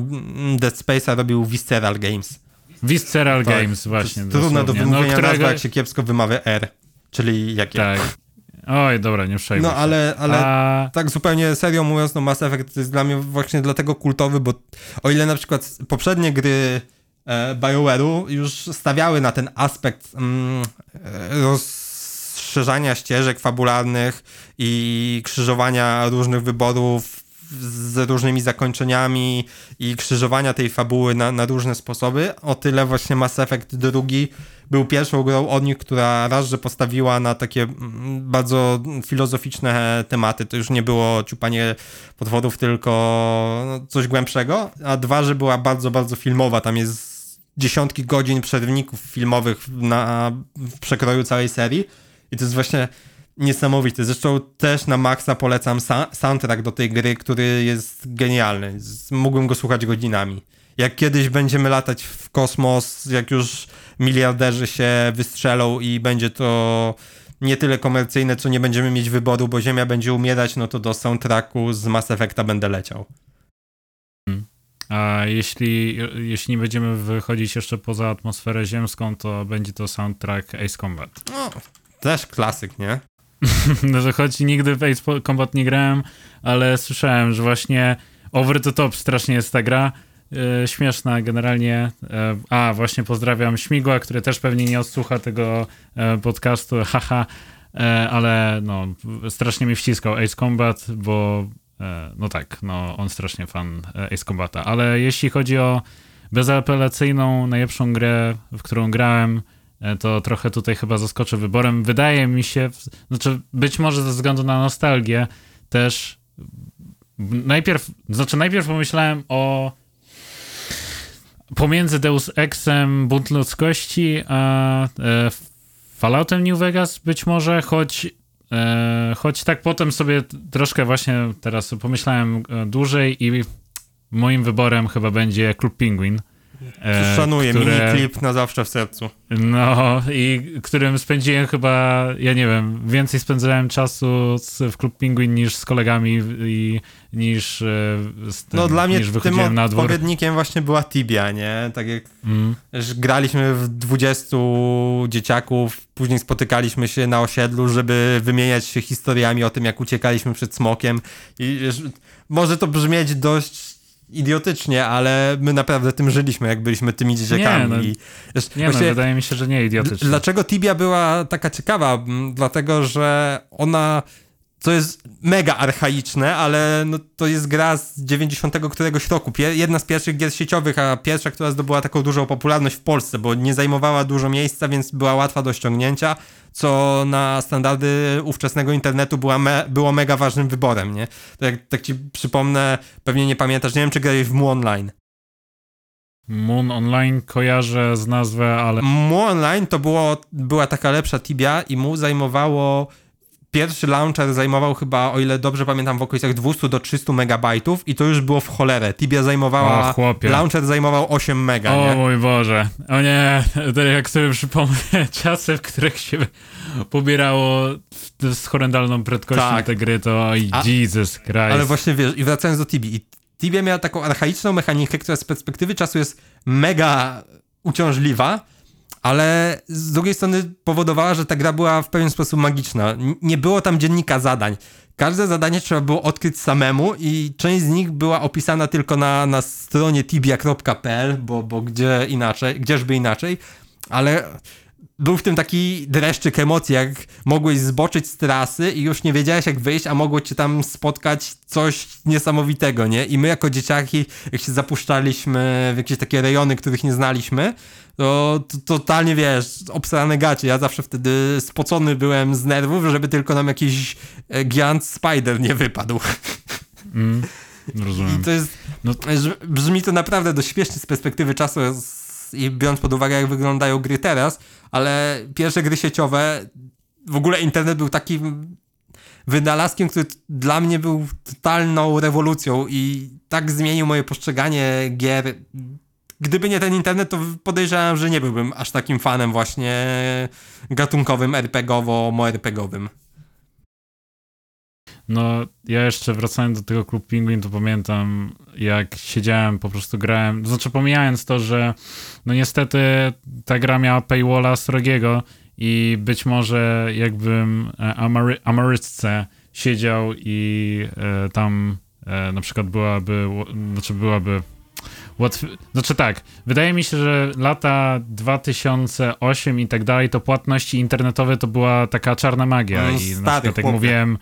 Dead Space'a robił Visceral Games. Visceral tak, Games, właśnie. Trudno do no, wymówienia no, którego... nazwa, jak się kiepsko wymawia R. Czyli jakie? Tak. Oj, dobra, nie przejmuj No, ale, ale A... tak zupełnie serio mówiąc, no Mass Effect jest dla mnie właśnie dlatego kultowy, bo o ile na przykład poprzednie gry e, BioWare'u już stawiały na ten aspekt mm, rozszerzania ścieżek fabularnych i krzyżowania różnych wyborów z różnymi zakończeniami i krzyżowania tej fabuły na, na różne sposoby, o tyle właśnie Mass Effect drugi był pierwszą grą od nich, która raz, że postawiła na takie mm, bardzo filozoficzne tematy, to już nie było ciupanie podwodów, tylko no, coś głębszego, a dwa, że była bardzo, bardzo filmowa, tam jest dziesiątki godzin przerwników filmowych na, w przekroju całej serii. I to jest właśnie niesamowite. Zresztą też na maksa polecam soundtrack do tej gry, który jest genialny. Mógłbym go słuchać godzinami. Jak kiedyś będziemy latać w kosmos, jak już miliarderzy się wystrzelą i będzie to nie tyle komercyjne, co nie będziemy mieć wyboru, bo Ziemia będzie umierać, no to do soundtracku z Mass Effecta będę leciał. Hmm. A jeśli, jeśli nie będziemy wychodzić jeszcze poza atmosferę ziemską, to będzie to soundtrack Ace Combat. No, też klasyk, nie? no to choć nigdy w Ace Combat nie grałem, ale słyszałem, że właśnie over the top strasznie jest ta gra. E, śmieszna generalnie. E, a, właśnie pozdrawiam Śmigła, który też pewnie nie odsłucha tego e, podcastu, haha, ale no, strasznie mi wciskał Ace Combat, bo no tak, no, on strasznie fan Ace Combata, ale jeśli chodzi o bezapelacyjną, najlepszą grę, w którą grałem, to trochę tutaj chyba zaskoczę wyborem. Wydaje mi się, znaczy być może ze względu na nostalgię też najpierw, znaczy najpierw pomyślałem o pomiędzy Deus Exem, Bunt Ludzkości, a e, Falloutem New Vegas być może, choć, e, choć tak potem sobie troszkę właśnie teraz pomyślałem e, dłużej i moim wyborem chyba będzie Klub Penguin. E, Szanuję, które, mini klip na zawsze w sercu. No i którym spędziłem chyba, ja nie wiem, więcej spędzałem czasu z, w Klub Penguin niż z kolegami i niż e, z tym, No dla mnie niż tym odpowiednikiem właśnie była Tibia, nie? Tak jak mm. graliśmy w 20 dzieciaków, później spotykaliśmy się na osiedlu, żeby wymieniać się historiami o tym, jak uciekaliśmy przed smokiem i może to brzmieć dość idiotycznie, ale my naprawdę tym żyliśmy, jak byliśmy tymi dzieciakami. Nie, no, I, wiesz, nie no, wydaje mi się, że nie idiotycznie. Dlaczego Tibia była taka ciekawa? Dlatego, że ona co jest mega archaiczne, ale no, to jest gra z 90 któregoś roku. jedna z pierwszych gier sieciowych, a pierwsza, która zdobyła taką dużą popularność w Polsce, bo nie zajmowała dużo miejsca, więc była łatwa do ściągnięcia, co na standardy ówczesnego internetu była me było mega ważnym wyborem, nie? Tak, tak ci przypomnę, pewnie nie pamiętasz, nie wiem czy grałeś w Mu Online. Moon Online kojarzę z nazwy, ale... Mu Online to było, była taka lepsza Tibia i mu zajmowało pierwszy launcher zajmował chyba, o ile dobrze pamiętam, w okolicach 200 do 300 megabajtów i to już było w cholerę. Tibia zajmowała, O, chłopie. launcher zajmował 8 mega, O nie? mój Boże. O nie, to jak sobie przypomnę czasy, w których się pobierało z horrendalną prędkością Tak. te gry, to oj, A- Jesus Christ. Ale właśnie wiesz, i wracając do Tibi, i Tibia miała taką archaiczną mechanikę, która z perspektywy czasu jest mega uciążliwa, ale z drugiej strony powodowała, że ta gra była w pewien sposób magiczna. Nie było tam dziennika zadań. Każde zadanie trzeba było odkryć samemu i część z nich była opisana tylko na, na stronie tibia.pl, bo, bo gdzie inaczej, gdzieżby inaczej, ale był w tym taki dreszczyk emocji, jak mogłeś zboczyć z trasy i już nie wiedziałeś jak wyjść, a mogło cię tam spotkać coś niesamowitego, nie? I my jako dzieciaki, jak się zapuszczaliśmy w jakieś takie rejony, których nie znaliśmy, to, to totalnie, wiesz, obsrane gacie. Ja zawsze wtedy spocony byłem z nerwów, żeby tylko nam jakiś e, Giant Spider nie wypadł. Mm, rozumiem. I to jest, No- że brzmi to naprawdę dość śmiesznie z perspektywy czasu z, i biorąc pod uwagę, jak wyglądają gry teraz, ale pierwsze gry sieciowe, w ogóle internet był takim wynalazkiem, który dla mnie był totalną rewolucją i tak zmienił moje postrzeganie gier. Gdyby nie ten internet, to podejrzewam, że nie byłbym aż takim fanem właśnie gatunkowym, RPGowo-MORPGowym. No, ja jeszcze wracając do tego Klub Penguin, to pamiętam, jak siedziałem, po prostu grałem, to znaczy pomijając to, że no niestety ta gra miała paywalla srogiego i być może jakbym e, Amarystce siedział i e, tam e, na przykład byłaby, znaczy byłaby łatwy, znaczy tak, wydaje mi się, że lata 2008 i tak dalej, to płatności internetowe to była taka czarna magia No, i na przykład jak mówiłem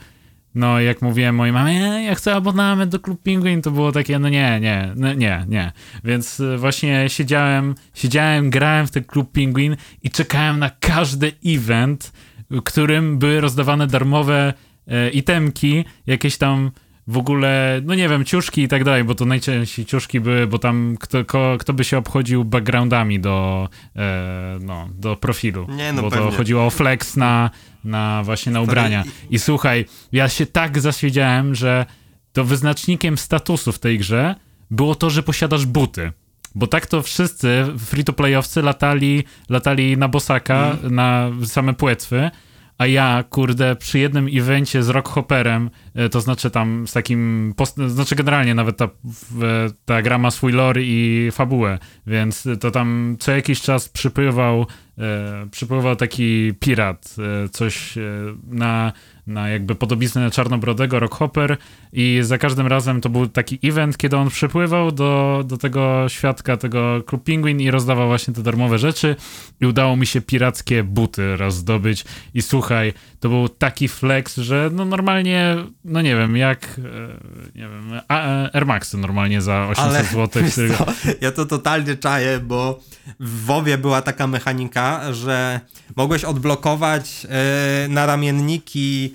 no, jak mówiłem mojej mamie, "Nie, ja chcę abonament do Klub Penguin, to było takie, no nie, nie, no nie, nie. Więc y, właśnie siedziałem, siedziałem, grałem w ten Klub Penguin i czekałem na każdy event, którym były rozdawane darmowe e, itemki, jakieś tam w ogóle, no nie wiem, ciuszki i tak dalej, bo to najczęściej ciuszki były, bo tam kto, ko, kto by się obchodził backgroundami do, e, no, do profilu. Nie, no bo pewnie. to chodziło o flex na, na właśnie na ubrania. I słuchaj, ja się tak zaswiedziałem, że to wyznacznikiem statusu w tej grze było to, że posiadasz buty. Bo tak to wszyscy free-to-playowcy latali, latali na bosaka, na same płetwy, a ja, kurde, przy jednym evencie z Rockhopperem, e, to znaczy tam z takim, post- znaczy generalnie nawet ta, ta gra ma swój lore i fabułę, więc to tam co jakiś czas przypływał, e, przypływał taki pirat, e, coś e, na, na jakby podobiznę Czarnobrodego, Rockhopper i za każdym razem to był taki event, kiedy on przypływał do, do tego świadka, tego Klub Penguin i rozdawał właśnie te darmowe rzeczy i udało mi się pirackie buty raz zdobyć i słuchaj, to był taki flex, że no normalnie, no nie wiem, jak, e, nie wiem, e, Air Maxy normalnie za 800 Ale zł. co, ja to totalnie czaję, bo w WoWie była taka mechanika, że mogłeś odblokować e, naramienniki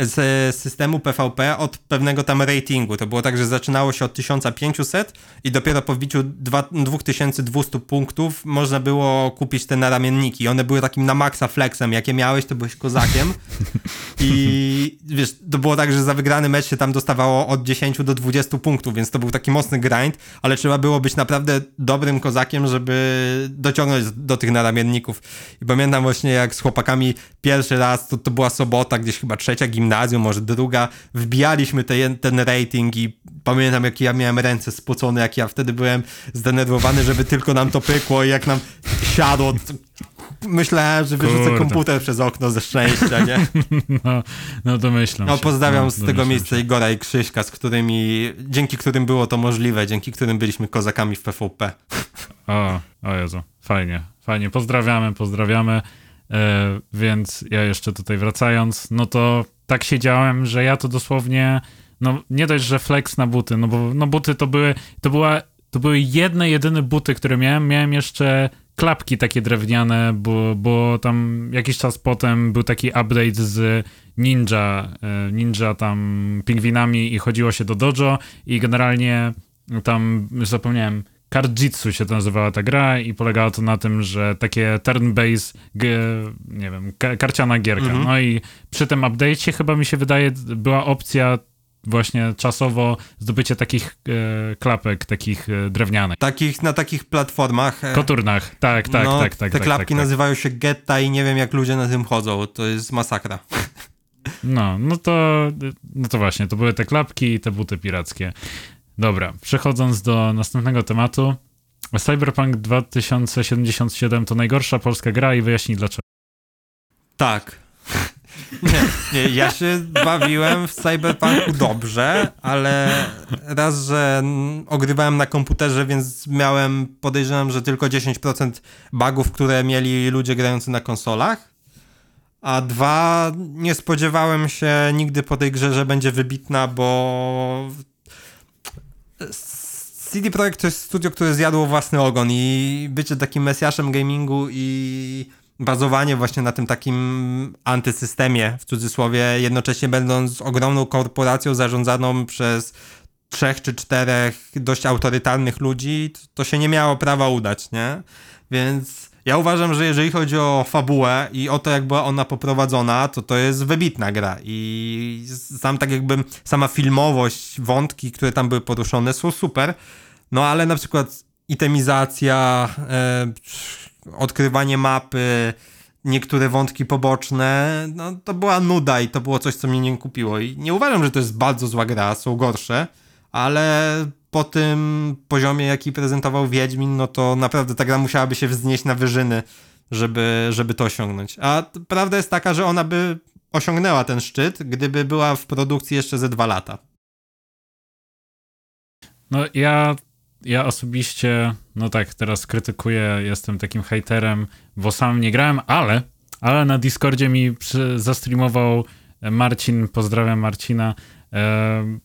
z systemu PvP od pewnego tam ratingu. To było tak, że zaczynało się od 1500 i dopiero po wbiciu dwa- 2200 punktów można było kupić te naramienniki. One były takim na maksa flexem. Jakie miałeś, to byłeś kozakiem. I wiesz, to było tak, że za wygrany mecz się tam dostawało od 10 do 20 punktów, więc to był taki mocny grind, ale trzeba było być naprawdę dobrym kozakiem, żeby dociągnąć do tych naramienników. I pamiętam właśnie jak z chłopakami pierwszy raz, to, to była sobota, gdzieś chyba trzecia gimnazjum, może druga, wbijaliśmy te, ten rating i pamiętam jak ja miałem ręce spocone, jak ja wtedy byłem zdenerwowany, żeby tylko nam to pykło i jak nam siadło, myślałem, że wyrzucę Kurde. komputer przez okno ze szczęścia, nie? No, no domyślam No pozdrawiam No, z tego miejsca się. Igora i Krzyśka, z którymi, dzięki którym było to możliwe, dzięki którym byliśmy kozakami w PvP. O, o Jezu, fajnie, fajnie. Pozdrawiamy, pozdrawiamy. E, więc ja jeszcze tutaj wracając, no to tak siedziałem, że ja to dosłownie, no nie dość, że flex na buty, no bo no buty to były, to była, to były jedne, jedyne buty, które miałem. Miałem jeszcze klapki takie drewniane, bo, bo tam jakiś czas potem był taki update z Ninja, e, Ninja tam pingwinami i chodziło się do dojo i generalnie tam zapomniałem Cardjitsu się to nazywała ta gra i polegało to na tym, że takie turn-based, nie wiem, karciana gierka. Mhm. No i przy tym update'cie chyba mi się wydaje była opcja właśnie czasowo zdobycie takich e, klapek, takich e, drewnianych. Takich, na takich platformach. E, Koturnach, tak, tak, no, tak, tak. Te tak, klapki tak, tak, nazywają się getta i nie wiem jak ludzie na tym chodzą, to jest masakra. No, no to, no to właśnie, to były te klapki i te buty pirackie. Dobra, przechodząc do następnego tematu. Cyberpunk 2077 to najgorsza polska gra i wyjaśnij dlaczego. Tak. Nie, nie, ja się bawiłem w Cyberpunku dobrze, ale raz, że ogrywałem na komputerze, więc miałem, podejrzewam, że tylko 10% bugów, które mieli ludzie grający na konsolach. A dwa, nie spodziewałem się nigdy po tej grze, że będzie wybitna, bo CD Projekt to jest studio, które zjadło własny ogon i bycie takim mesjaszem gamingu i bazowanie właśnie na tym takim antysystemie, w cudzysłowie, jednocześnie będąc ogromną korporacją zarządzaną przez trzech czy czterech dość autorytarnych ludzi, to się nie miało prawa udać, nie? Więc ja uważam, że jeżeli chodzi o fabułę i o to, jak była ona poprowadzona, to to jest wybitna gra i sam tak jakby sama filmowość, wątki, które tam były poruszone są super, no ale na przykład itemizacja, e, odkrywanie mapy, niektóre wątki poboczne, no to była nuda i to było coś, co mnie nie kupiło. I nie uważam, że to jest bardzo zła gra, są gorsze, ale po tym poziomie, jaki prezentował Wiedźmin, no to naprawdę ta gra musiałaby się wznieść na wyżyny, żeby, żeby to osiągnąć. A prawda jest taka, że ona by osiągnęła ten szczyt, gdyby była w produkcji jeszcze ze dwa lata. No ja ja osobiście, no tak, teraz krytykuję, jestem takim hejterem, bo sam nie grałem, ale, ale na Discordzie mi przy, zastreamował Marcin, pozdrawiam Marcina,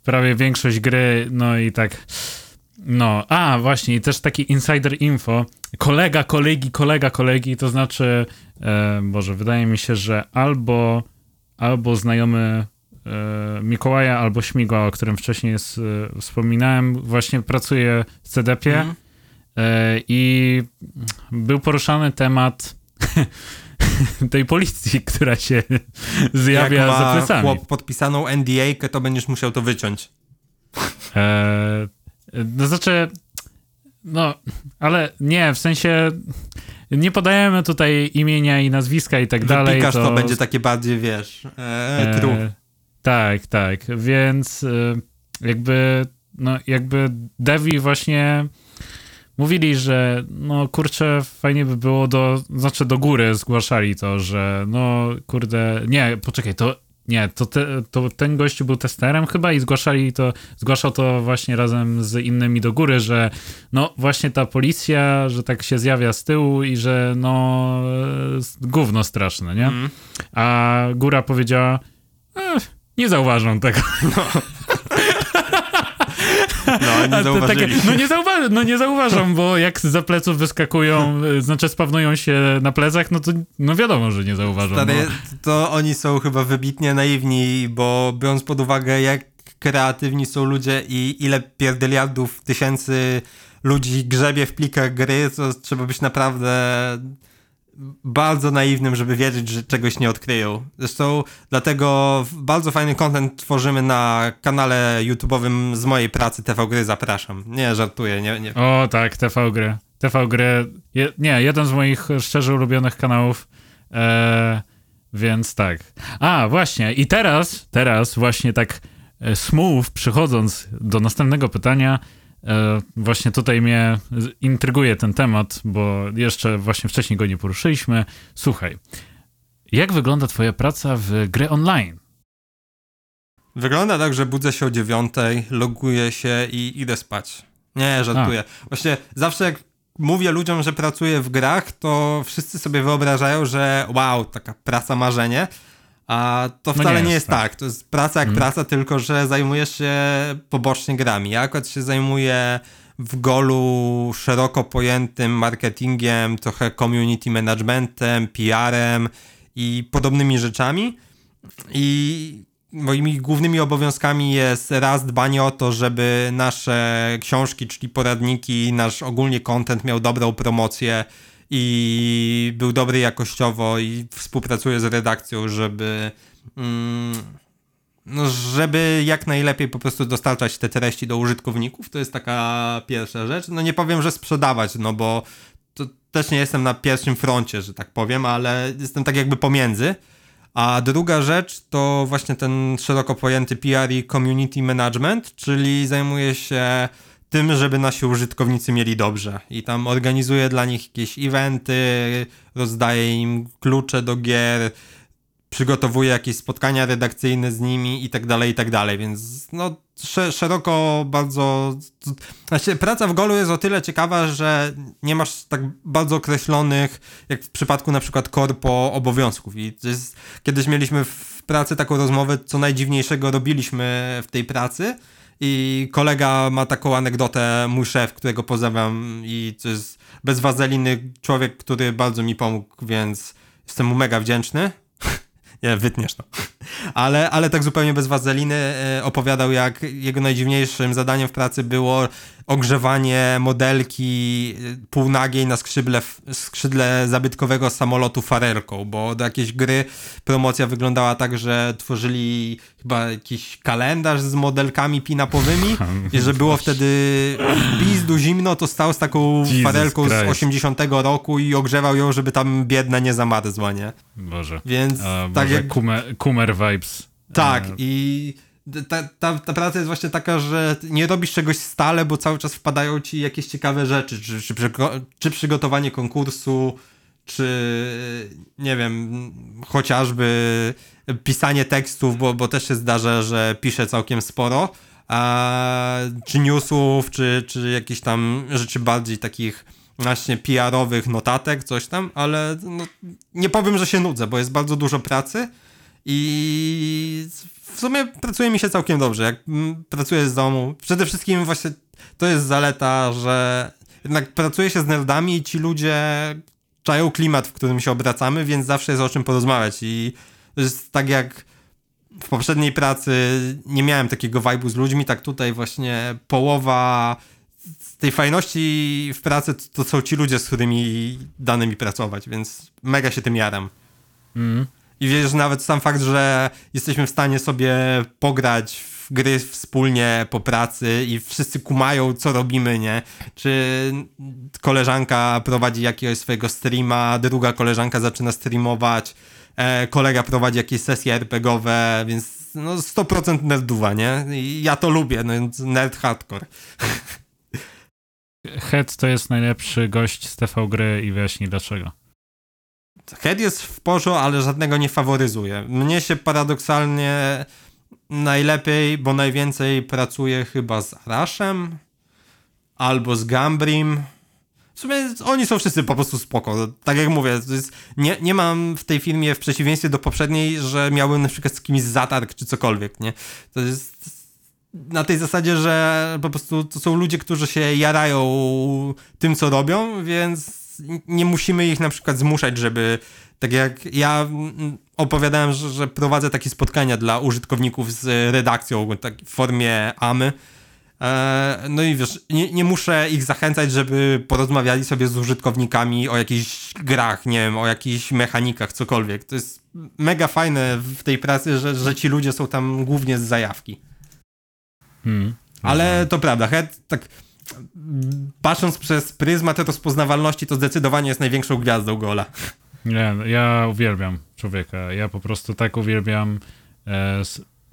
prawie większość gry, no i tak, no, a właśnie, i też taki insider info, kolega kolegi, kolega kolegi, to znaczy, e, Boże, wydaje mi się, że albo, albo znajomy E, Mikołaja albo Śmigła, o którym wcześniej jest, e, wspominałem, właśnie pracuje w CDP-ie mm. i był poruszany temat tej policji, która się zjawia Jak ma za plecami. chłop podpisaną NDA, to będziesz musiał to wyciąć. E, no znaczy, no, ale nie, w sensie nie podajemy tutaj imienia i nazwiska i tak dalej. Wypikasz to... to będzie takie bardziej, wiesz, e, e, tak, tak, więc y, jakby, no jakby Devi właśnie mówili, że no kurczę, fajnie by było do, znaczy do góry zgłaszali to, że no kurde, nie, poczekaj, to nie, to, te, to ten gościu był testerem chyba i zgłaszali to, zgłaszał to właśnie razem z innymi do góry, że no właśnie ta policja, że tak się zjawia z tyłu i że no gówno straszne, nie? Mm. A góra powiedziała, eh, nie zauważą tego. No. No, nie zauważyli. Takie, no, nie zauwa no nie zauważam, bo jak za pleców wyskakują, znaczy spawnują się na plecach, no to no wiadomo, że nie zauważą. Stary, no. To oni są chyba wybitnie naiwni, bo biorąc pod uwagę, jak kreatywni są ludzie i ile pierdeliardów tysięcy ludzi grzebie w plikach gry, to trzeba być naprawdę bardzo naiwnym, żeby wierzyć, że czegoś nie odkryją. Zresztą dlatego bardzo fajny content tworzymy na kanale YouTube'owym z mojej pracy TV Gry, zapraszam. Nie, żartuję, nie. nie. O tak, TV Gry. TV Gry, je, nie, jeden z moich szczerze ulubionych kanałów, e, więc tak. A, właśnie, i teraz, teraz właśnie tak e, smooth, przechodząc do następnego pytania, właśnie tutaj mnie intryguje ten temat, bo jeszcze właśnie wcześniej go nie poruszyliśmy. Słuchaj, jak wygląda twoja praca w gry online? Wygląda tak, że budzę się o dziewiątej, loguję się i idę spać. Nie, żartuję. A. Właśnie zawsze jak mówię ludziom, że pracuję w grach, to wszyscy sobie wyobrażają, że wow, taka praca marzenie. A to no wcale no nie, jest, nie jest tak. tak. To jest praca jak hmm. praca, tylko że zajmujesz się pobocznie grami. Ja akurat się zajmuję w Golu szeroko pojętym marketingiem, trochę community managementem, PR-em i podobnymi rzeczami. I moimi głównymi obowiązkami jest raz dbanie o to, żeby nasze książki, czyli poradniki, nasz ogólnie content miał dobrą promocję i był dobry jakościowo i współpracuję z redakcją, żeby mm, no, żeby jak najlepiej po prostu dostarczać te treści do użytkowników. To jest taka pierwsza rzecz. No nie powiem, że sprzedawać, no bo to też nie jestem na pierwszym froncie, że tak powiem, ale jestem tak jakby pomiędzy. A druga rzecz to właśnie ten szeroko pojęty PR i community management, czyli zajmuję się tym, żeby nasi użytkownicy mieli dobrze. I tam organizuję dla nich jakieś eventy, rozdaję im klucze do gier, przygotowuję jakieś spotkania redakcyjne z nimi i tak dalej, i tak dalej, więc no szeroko bardzo... Znaczy, praca w Golu jest o tyle ciekawa, że nie masz tak bardzo określonych, jak w przypadku na przykład korpo, obowiązków. I jest, kiedyś mieliśmy w pracy taką rozmowę, co najdziwniejszego robiliśmy w tej pracy i kolega ma taką anegdotę, mój szef, którego pozdrawiam i to jest bez wazeliny człowiek, który bardzo mi pomógł, więc jestem mu mega wdzięczny nie, wytniesz to. Ale, ale tak zupełnie bez wazeliny e, opowiadał, jak jego najdziwniejszym zadaniem w pracy było ogrzewanie modelki e, półnagiej na skrzydle, skrzydle zabytkowego samolotu farerką, bo do jakiejś gry promocja wyglądała tak, że tworzyli chyba jakiś kalendarz z modelkami pinapowymi i że było wtedy bizdu zimno, to stał z taką Jesus farelką Christ. z 80 roku i ogrzewał ją, żeby tam biedna nie zamarzła, nie? Boże. Więc A, tak jak... Kumer, kumer vibes. Tak e, i ta, ta, ta praca jest właśnie taka, że nie robisz czegoś stale, bo cały czas wpadają ci jakieś ciekawe rzeczy, czy, czy, czy przygotowanie konkursu, czy nie wiem, chociażby pisanie tekstów, bo, bo też się zdarza, że piszę całkiem sporo, a, czy newsów, czy, czy jakieś tam rzeczy bardziej takich właśnie PR-owych notatek, coś tam, ale no, nie powiem, że się nudzę, bo jest bardzo dużo pracy i w sumie pracuje mi się całkiem dobrze. Jak pracuję z domu, przede wszystkim właśnie to jest zaleta, że jednak pracuję się z nerdami i ci ludzie czają klimat, w którym się obracamy, więc zawsze jest o czym porozmawiać i to jest tak jak w poprzedniej pracy nie miałem takiego vibe'u z ludźmi, tak tutaj właśnie połowa tej fajności w pracy to, to są ci ludzie, z którymi dane mi pracować, więc mega się tym jaram. Mm. I wiesz, nawet sam fakt, że jesteśmy w stanie sobie pograć w gry wspólnie po pracy i wszyscy kumają, co robimy, nie? Czy koleżanka prowadzi jakiegoś swojego streama, druga koleżanka zaczyna streamować, e, kolega prowadzi jakieś sesje RPGowe, więc no 100% nerduwa, nie? I ja to lubię, no więc nerd hardcore. Head to jest najlepszy gość z TV gry i wyjaśni dlaczego. Head jest w porządku, ale żadnego nie faworyzuje. Mnie się paradoksalnie najlepiej, bo najwięcej pracuję chyba z Arashem albo z Gambrim. W sumie oni są wszyscy po prostu spoko. Tak jak mówię, nie, nie mam w tej filmie w przeciwieństwie do poprzedniej, że miałem na przykład z kimś zatarg czy cokolwiek, nie? To jest na tej zasadzie, że po prostu to są ludzie, którzy się jarają tym, co robią, więc nie musimy ich na przykład zmuszać, żeby tak jak ja opowiadałem, że, że prowadzę takie spotkania dla użytkowników z redakcją tak w formie AMY. E, no i wiesz, nie, nie, muszę ich zachęcać, żeby porozmawiali sobie z użytkownikami o jakichś grach, nie wiem, o jakichś mechanikach, cokolwiek. To jest mega fajne w tej pracy, że, że ci ludzie są tam głównie z zajawki. Hmm. Ale to prawda, Head, tak patrząc przez pryzmat rozpoznawalności, to zdecydowanie jest największą gwiazdą gola. Nie, ja uwielbiam człowieka. Ja po prostu tak uwielbiam e,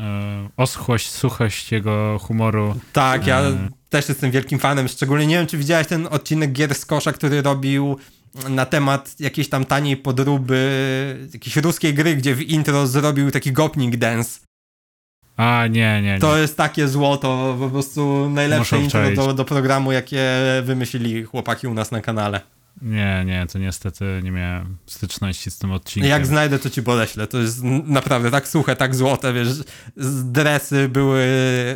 e, oschłość, suchość jego humoru. Tak, ja e... też jestem wielkim fanem. Szczególnie nie wiem, czy widziałeś ten odcinek Gier z Kosza, który robił na temat jakiejś tam taniej podróby, jakiejś ruskiej gry, gdzie w intro zrobił taki gopnik dance. A, nie, nie, nie. To jest takie złoto, po prostu najlepsze intro do, do programu, jakie wymyślili chłopaki u nas na kanale. Nie, nie, to niestety nie miałem styczności z tym odcinkiem. Jak znajdę, to ci podeślę. To jest naprawdę tak suche, tak złote, wiesz. Dresy były...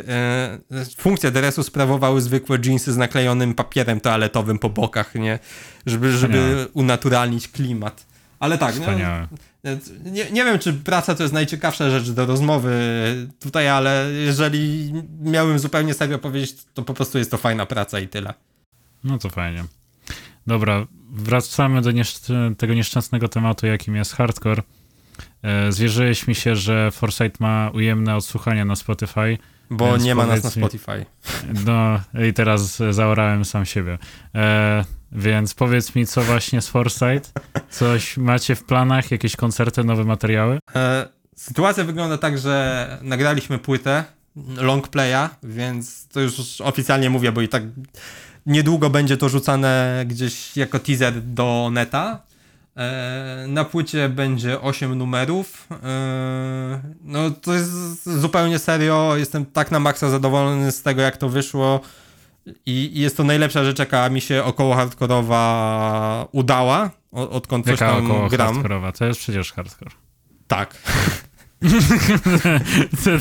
E, funkcję dresu sprawowały zwykłe jeansy z naklejonym papierem toaletowym po bokach, nie? Żeby, żeby unaturalnić klimat. Ale tak, Wspaniałe. Nie, nie wiem, czy praca to jest najciekawsza rzecz do rozmowy tutaj, ale jeżeli miałbym zupełnie serio powiedzieć, to po prostu jest to fajna praca i tyle. No to fajnie. Dobra, wracamy do nieszc- tego nieszczęsnego tematu, jakim jest hardcore. E, zwierzyłeś mi się, że Foresight ma ujemne odsłuchania na Spotify. Bo nie ma nas na Spotify. No i teraz zaorałem sam siebie. Więc powiedz mi, co właśnie z Foresight? Coś macie w planach? Jakieś koncerty, nowe materiały? E, sytuacja wygląda tak, że nagraliśmy płytę long playa, więc to już oficjalnie mówię, bo i tak niedługo będzie to rzucane gdzieś jako teaser do neta. E, na płycie będzie 8 numerów. E, no to jest zupełnie serio. Jestem tak na maksa zadowolony z tego, jak to wyszło. I, jest to najlepsza rzecz, jaka mi się około hardkorowa udała, odkąd coś Jaka tam około gram. hardkorowa? To jest przecież hardcore. Tak.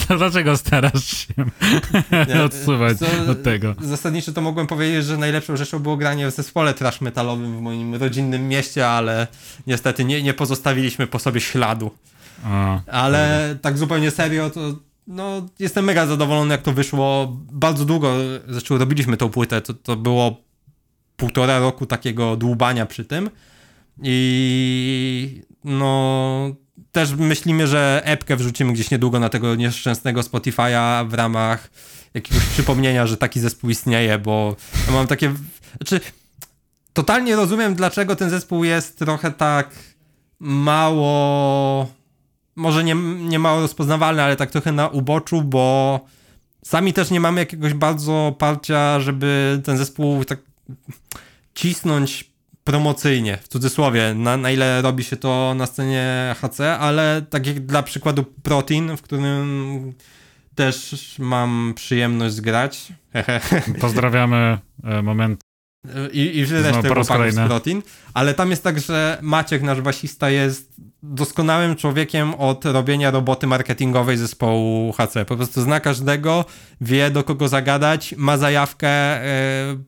To Dlaczego starasz się Nie, odsuwać co- od tego? Zasadniczo to mogłem powiedzieć, że najlepszą rzeczą było granie w zespole trash metalowym w moim rodzinnym mieście, ale niestety nie, nie pozostawiliśmy po sobie śladu. O, Ale tak zupełnie serio, to no, jestem mega zadowolony, jak to wyszło. Bardzo długo, zresztą robiliśmy tą płytę, to, to było półtora roku takiego dłubania przy tym. I no, też myślimy, że epkę wrzucimy gdzieś niedługo na tego nieszczęsnego Spotify'a w ramach jakiegoś przypomnienia, że taki zespół istnieje, bo ja mam takie... Znaczy, totalnie rozumiem, dlaczego ten zespół jest trochę tak mało... Może nie, nie mało rozpoznawalny, ale tak trochę na uboczu, bo sami też nie mamy jakiegoś bardzo parcia, żeby ten zespół tak cisnąć promocyjnie, w cudzysłowie, na, na ile robi się to na scenie HC, ale tak jak dla przykładu Protein, w którym też mam przyjemność grać. Pozdrawiamy e, moment. I, i No, resztę raz chłopaków z. Protein. Ale tam jest tak, że Maciek, nasz basista, jest doskonałym człowiekiem od robienia roboty marketingowej zespołu HC. Po prostu zna każdego, wie do kogo zagadać, ma zajawkę,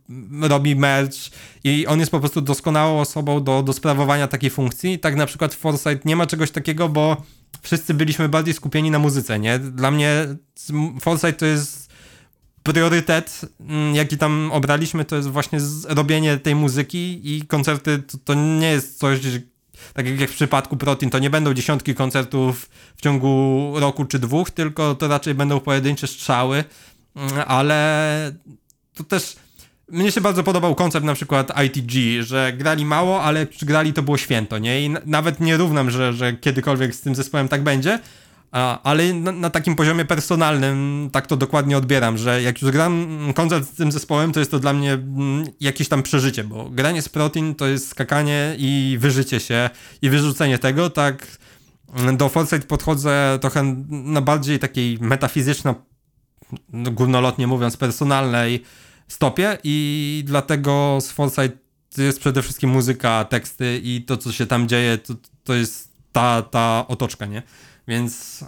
yy, robi merch i on jest po prostu doskonałą osobą do, do sprawowania takiej funkcji. Tak na przykład w Foresight nie ma czegoś takiego, bo wszyscy byliśmy bardziej skupieni na muzyce, nie? Dla mnie Foresight to jest priorytet, mm, jaki tam obraliśmy, to jest właśnie robienie tej muzyki i koncerty to, to nie jest coś, tak jak w przypadku Protein, to nie będą dziesiątki koncertów w ciągu roku czy dwóch, tylko to raczej będą pojedyncze strzały, Mm, ale to też mnie się bardzo podobał koncept na przykład ITG, że grali mało, ale grali to było święto, nie? I nawet nie równam, że, że kiedykolwiek z tym zespołem tak będzie, ale na, na takim poziomie personalnym tak to dokładnie odbieram, że jak już gram koncert z tym zespołem, to jest to dla mnie mm, jakieś tam przeżycie, bo granie z Protein to jest skakanie i wyżycie się i wyrzucenie tego, tak mm, do Foresight podchodzę trochę na bardziej takiej metafizyczno, no, górnolotnie mówiąc, personalnej stopie i dlatego z Foresight jest przede wszystkim muzyka, teksty i to, co się tam dzieje, to, to jest ta, ta otoczka, nie? Więc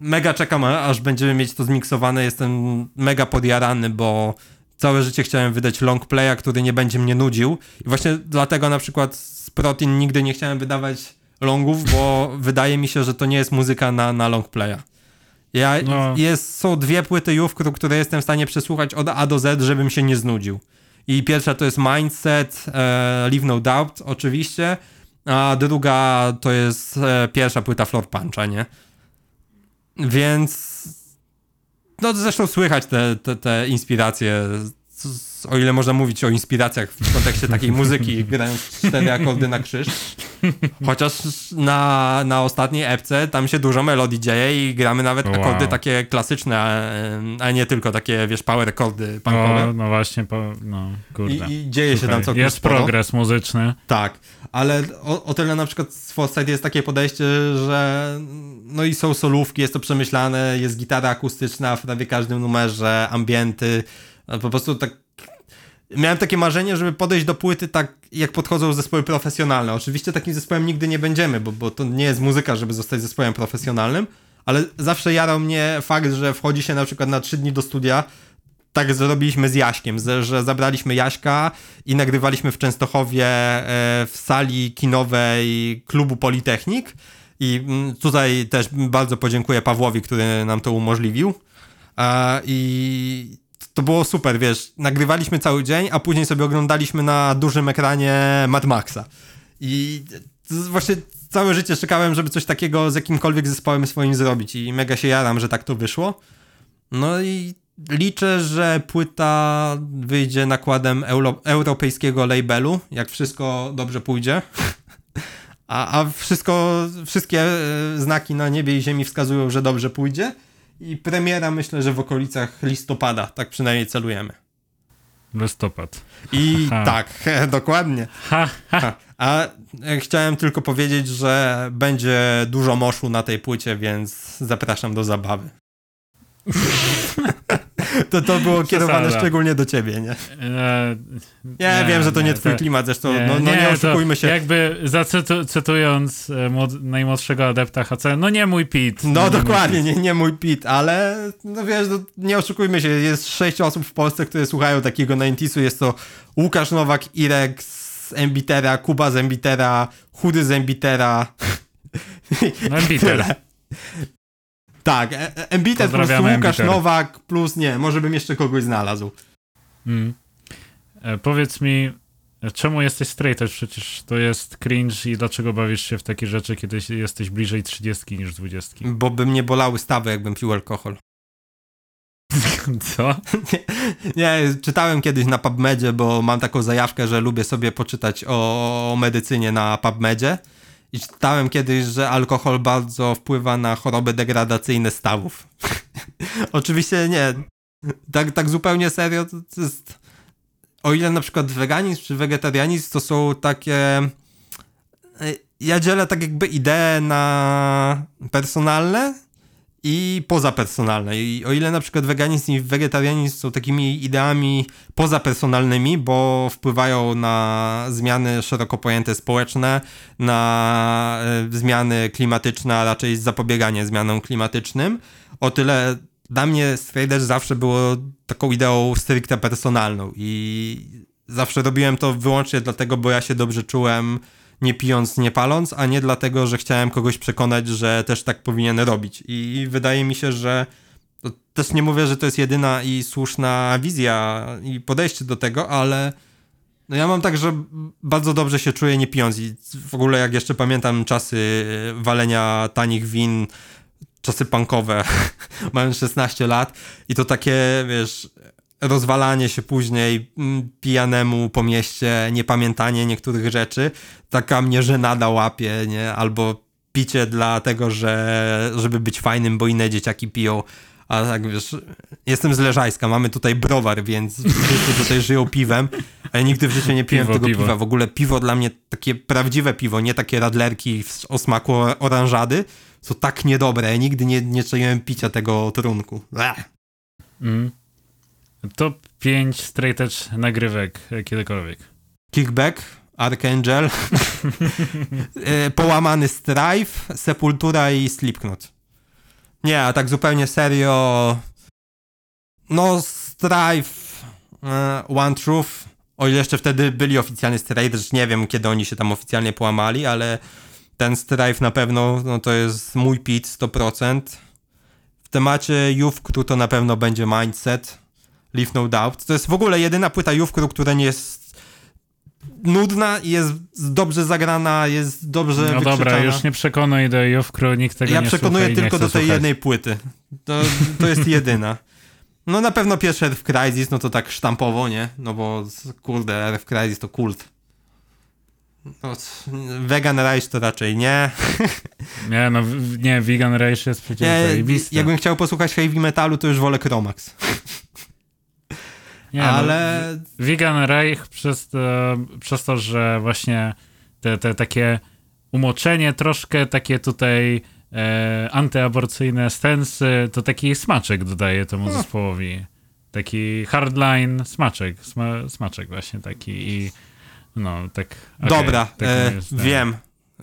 mega czekam, aż będziemy mieć to zmiksowane. Jestem mega podjarany, bo całe życie chciałem wydać long playa, który nie będzie mnie nudził. I właśnie dlatego na przykład z Protein nigdy nie chciałem wydawać longów, bo wydaje mi się, że to nie jest muzyka na, na long playa. Ja, No. jest, są dwie płyty Jówku, które jestem w stanie przesłuchać od A do Z, żebym się nie znudził. I pierwsza to jest Mindset, e, Leave No Doubt oczywiście, a druga to jest e, pierwsza płyta Floor Puncha, nie? Więc no zresztą słychać te, te, te inspiracje, o ile można mówić o inspiracjach w kontekście takiej muzyki, grając cztery akordy na krzyż. Chociaż na, na ostatniej epce tam się dużo melodii dzieje i gramy nawet Wow. akordy takie klasyczne, a, a nie tylko takie, wiesz, power akordy punkowe. No, no właśnie, po, no kurde. I, I dzieje się Słuchaj, tam całkiem Jest sporo. progres muzyczny. Tak, ale o, o tyle na przykład z Foresight jest takie podejście, że no i są solówki, jest to przemyślane, jest gitara akustyczna w prawie każdym numerze, ambienty, po prostu tak miałem takie marzenie, żeby podejść do płyty tak, jak podchodzą zespoły profesjonalne. Oczywiście takim zespołem nigdy nie będziemy, bo, bo to nie jest muzyka, żeby zostać zespołem profesjonalnym, ale zawsze jarał mnie fakt, że wchodzi się na przykład na trzy dni do studia, tak zrobiliśmy z Jaśkiem, że zabraliśmy Jaśka i nagrywaliśmy w Częstochowie e, w sali kinowej klubu Politechnik. I mm, tutaj też bardzo podziękuję Pawłowi, który nam to umożliwił. I to było super, wiesz, nagrywaliśmy cały dzień, a później sobie oglądaliśmy na dużym ekranie Mad Maxa. I właśnie całe życie czekałem, żeby coś takiego z jakimkolwiek zespołem swoim zrobić i mega się jaram, że tak to wyszło. No i liczę, że płyta wyjdzie nakładem euro, europejskiego labelu, jak wszystko dobrze pójdzie. A, a wszystko, wszystkie e, znaki na niebie i ziemi wskazują, że dobrze pójdzie. I premiera myślę, że w okolicach listopada, tak przynajmniej celujemy. Listopad. I ha. tak, dokładnie. Ha, ha. A e, chciałem tylko powiedzieć, że będzie dużo moszu na tej płycie, więc zapraszam do zabawy. to to było kierowane szczególnie do ciebie, nie? E, ja nie, wiem, że to nie, nie twój to, nie, zresztą nie, no, no nie, nie oszukujmy się. Jakby zacytując e, młod, najmłodszego adepta HC, no nie mój Pit. No dokładnie, nie, nie mój Pit, ale no wiesz, no, nie oszukujmy się, jest sześć osób w Polsce, które słuchają takiego 90 jest to Łukasz Nowak, Irek z Embitera, Kuba z Embitera, Chudy z Embitera. No Embitera. Tak, e, e, Embiter plus Łukasz Nowak plus nie, może bym jeszcze kogoś znalazł. Mm. E, powiedz mi, czemu jesteś straight Przecież to jest cringe i dlaczego bawisz się w takie rzeczy, kiedy jesteś bliżej 30 niż 20? Bo by mnie bolały stawy, jakbym pił alkohol. Co? nie, nie, czytałem kiedyś na PubMedzie, bo mam taką zajawkę, że lubię sobie poczytać o, o medycynie na PubMedzie i czytałem kiedyś, że alkohol bardzo wpływa na choroby degradacyjne stawów. Oczywiście nie. Tak, tak zupełnie serio to, jest... O ile na przykład weganizm czy wegetarianizm to są takie... E, ja dzielę tak jakby idee na personalne i pozapersonalne. I o ile na przykład weganizm i wegetarianizm są takimi ideami pozapersonalnymi, bo wpływają na zmiany szeroko pojęte społeczne, na e, zmiany klimatyczne, a raczej zapobieganie zmianom klimatycznym, o tyle dla mnie Strader zawsze było taką ideą stricte personalną i zawsze robiłem to wyłącznie dlatego, bo ja się dobrze czułem nie pijąc, nie paląc, a nie dlatego, że chciałem kogoś przekonać, że też tak powinien robić. I wydaje mi się, że też nie mówię, że to jest jedyna i słuszna wizja i podejście do tego, ale no ja mam tak, że bardzo dobrze się czuję nie pijąc i w ogóle jak jeszcze pamiętam czasy walenia tanich win, czasy punkowe, mając 16 lat i to takie, wiesz, rozwalanie się później mm, pijanemu po mieście, niepamiętanie niektórych rzeczy, taka mnie żenada łapie, nie? Albo picie dlatego, że żeby być fajnym, bo inne dzieciaki piją. A tak wiesz, jestem z Leżajska, mamy tutaj browar, więc wszyscy tutaj żyją piwem, a ja nigdy w życiu nie piłem piwo, tego piwo. piwa. W ogóle piwo dla mnie, takie prawdziwe piwo, nie takie radlerki o smaku oranżady, są tak niedobre. Ja nigdy nie, nie czułem picia tego trunku. Mm. Top 5 straight edge nagrywek kiedykolwiek. Kickback, Archangel, e, Połamany Strife, Sepultura i Slipknot. Nie, a tak zupełnie serio. No, Strife, uh, One Truth. O ile jeszcze wtedy byli oficjalnie Straightedge, nie wiem kiedy oni się tam oficjalnie połamali, ale ten Strife na pewno no, to jest mój pit 100%. W temacie Jówkru to na pewno będzie Mindset. Leave No Doubt. To jest w ogóle jedyna płyta Jówkru, która nie jest nudna i jest dobrze zagrana, jest dobrze No dobra, już nie przekonuj do Jówkru, nikt tego ja nie przekonuję tylko do tej słuchać. jednej płyty. To, to jest jedyna. No na pewno pierwszy Earth Crisis, no to tak sztampowo, nie? No bo kurde, Earth Crisis to kult. No, vegan Rage to raczej nie. Nie, no nie, Vegan Rage jest przecież nie, Jakbym chciał posłuchać heavy metalu, to już wolę Chromax. Nie, no, ale... No, Vegan Reich przez to, przez to, że właśnie te, te takie umoczenie, troszkę takie tutaj e, antyaborcyjne stensy, to taki smaczek dodaje temu hmm. zespołowi. Taki hardline smaczek, sma, smaczek właśnie taki i no tak. Okay, Dobra, tak e, wiem.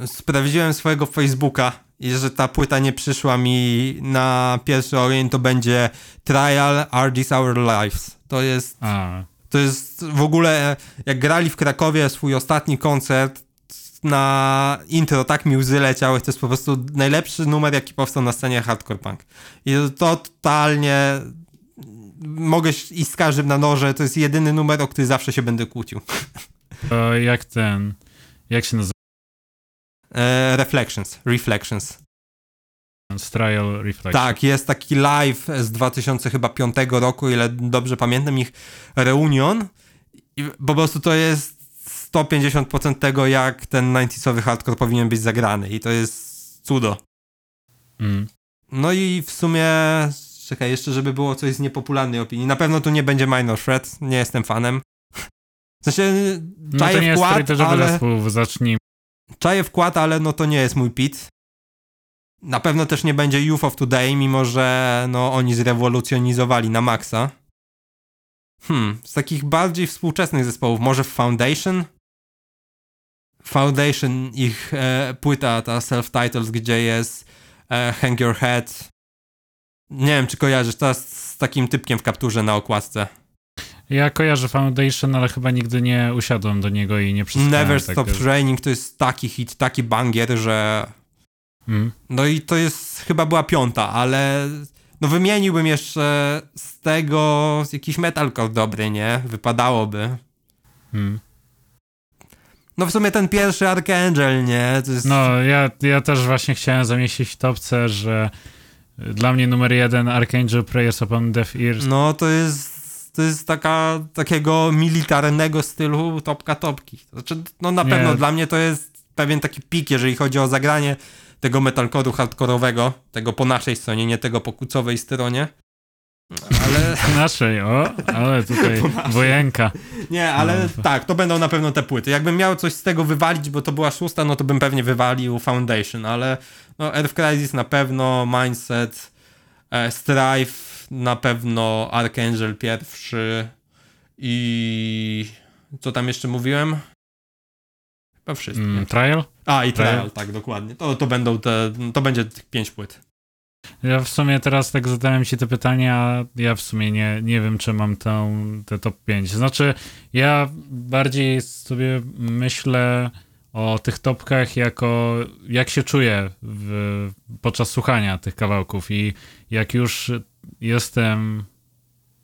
Sprawdziłem swojego Facebooka i że ta płyta nie przyszła mi na pierwszy ogień, to będzie Trial Are These Our Lives. To jest, A, to jest w ogóle, jak grali w Krakowie swój ostatni koncert, na intro tak mi łzy leciały, to jest po prostu najlepszy numer, jaki powstał na scenie hardcore punk. I to totalnie mogę iść z każdym na noże, to jest jedyny numer, o który zawsze się będę kłócił. to jak ten, jak się nazywa? E, reflections, Reflections. Trial Reflection. Tak, jest taki live z 2005 roku, ile dobrze pamiętam, ich reunion i po prostu to jest 150% tego, jak ten 90sowy hardcore powinien być zagrany i to jest cudo. Mm. No i w sumie, czekaj, jeszcze żeby było coś z niepopularnej opinii. Na pewno tu nie będzie Minor Threat, nie jestem fanem. W sensie, No to nie jest wkład, storytellerowy ale... zespół, zacznij. Czaję wkład, ale no to nie jest mój pit. Na pewno też nie będzie of Today, mimo że no oni zrewolucjonizowali na maksa. Hmm, z takich bardziej współczesnych zespołów, może Foundation? Foundation, ich e, płyta, ta self-titles, gdzie jest e, Hang Your Head. Nie wiem, czy kojarzysz, to z takim typkiem w kapturze na okładce. Ja kojarzę Foundation, ale chyba nigdy nie usiadłem do niego i nie przysłuchałem. Never Stop że- Raining to jest taki hit, taki bangier, że Mm. No i to jest, chyba była piąta, ale no wymieniłbym jeszcze z tego jakiś metalcore dobry, nie? Wypadałoby. Mm. No w sumie ten pierwszy Archangel, nie? Jest... No, ja, ja też właśnie chciałem zamieścić w topce, że dla mnie numer jeden Archangel Prayers Upon Deaf Ears. No to jest to jest taka, takiego militarnego stylu topka topki. Znaczy, no na Nie. pewno dla mnie to jest pewien taki pik, jeżeli chodzi o zagranie tego metalcore'u hardkorowego, tego po naszej stronie, nie tego po kucowej stronie. Ale... Naszej, o, ale tutaj wojenka. Nie, ale No, to- tak, to będą na pewno te płyty. Jakbym miał coś z tego wywalić, bo to była szósta, no to bym pewnie wywalił Foundation, ale no Earth Crisis na pewno, Mindset, e, Strife na pewno, Archangel pierwszy i co tam jeszcze mówiłem? Chyba wszystko. Mm, trial? A, i Trial, Trial. tak, dokładnie. To, to będą te, to będzie tych pięć płyt. Ja w sumie teraz tak zadałem ci te pytania, ja w sumie nie, nie wiem, czy mam tą, te top 5. Znaczy, ja bardziej sobie myślę o tych topkach jako jak się czuję w, podczas słuchania tych kawałków i jak już jestem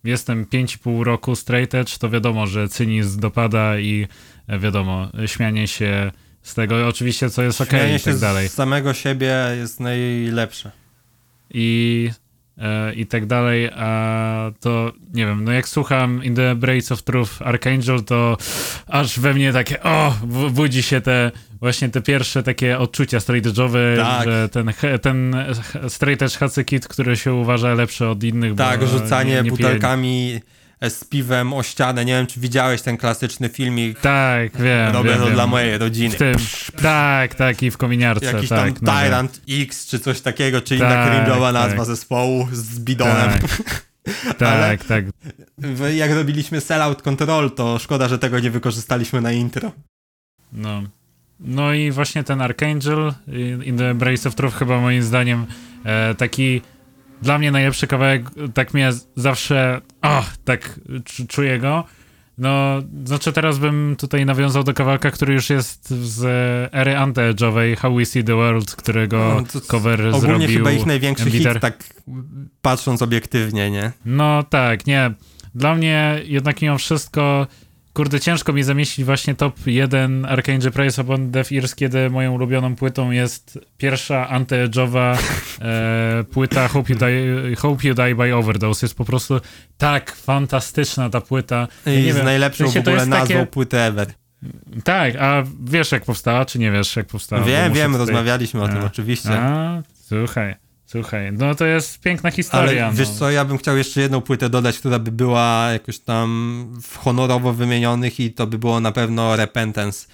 jestem 5,5 roku straight edge, to wiadomo, że cynizm dopada i e, wiadomo, śmianie się z tego, oczywiście co jest okej Śmianie i tak się dalej. z samego siebie jest najlepsze. i, i tak dalej, a to nie wiem, no jak słucham In the Embrace of Truth Archangel, to aż we mnie takie, o, budzi się te właśnie te pierwsze takie odczucia straight edge'owe, Tak. że ten, ten straight edge Hatsy Kid, który się uważa lepszy od innych, Tak, rzucanie butelkami e, z piwem o ścianę. Nie wiem, czy widziałeś ten klasyczny filmik. Tak, wiem, Robię wiem, to wiem. dla mojej rodziny. W tym, tak, tak, i w kominiarce, Jakiś tak. tam no wiem. Tyrant X czy coś takiego, czy inna Tak, cringe'owa tak. nazwa zespołu z bidonem. Tak, tak, tak. Jak robiliśmy Sellout Control, to szkoda, że tego nie wykorzystaliśmy na intro. No. No i właśnie ten Archangel in the Embrace of Truth chyba moim zdaniem e, taki dla mnie najlepszy kawałek, tak mnie zawsze oh, tak czu- czuję go. No, znaczy teraz bym tutaj nawiązał do kawałka, który już jest z ery anti-edge'owej, How We See the World, którego No, cover Ogólnie zrobił chyba ich największy Embiter. hit, tak patrząc obiektywnie, nie? No tak, nie. Dla mnie jednak mimo wszystko, kurde, ciężko mi zamieścić właśnie top 1 Archangel Praise Upon Deaf Ears, kiedy moją ulubioną płytą jest pierwsza anti-edge'owa e, płyta Hope you, Die, Hope you Die by Overdose. Jest po prostu tak fantastyczna ta płyta. Ja I nie z wiem, najlepszą w sensie w ogóle nazwą takie- płyty ever. Tak, a wiesz jak powstała, czy nie wiesz jak powstała? Wiem, wiem, tutaj- rozmawialiśmy o tym A. oczywiście. A, słuchaj, słuchaj, no to jest piękna Ale historia. wiesz no. co, ja bym chciał jeszcze jedną płytę dodać, która by była jakoś tam w honorowo wymienionych i to by było na pewno Repentance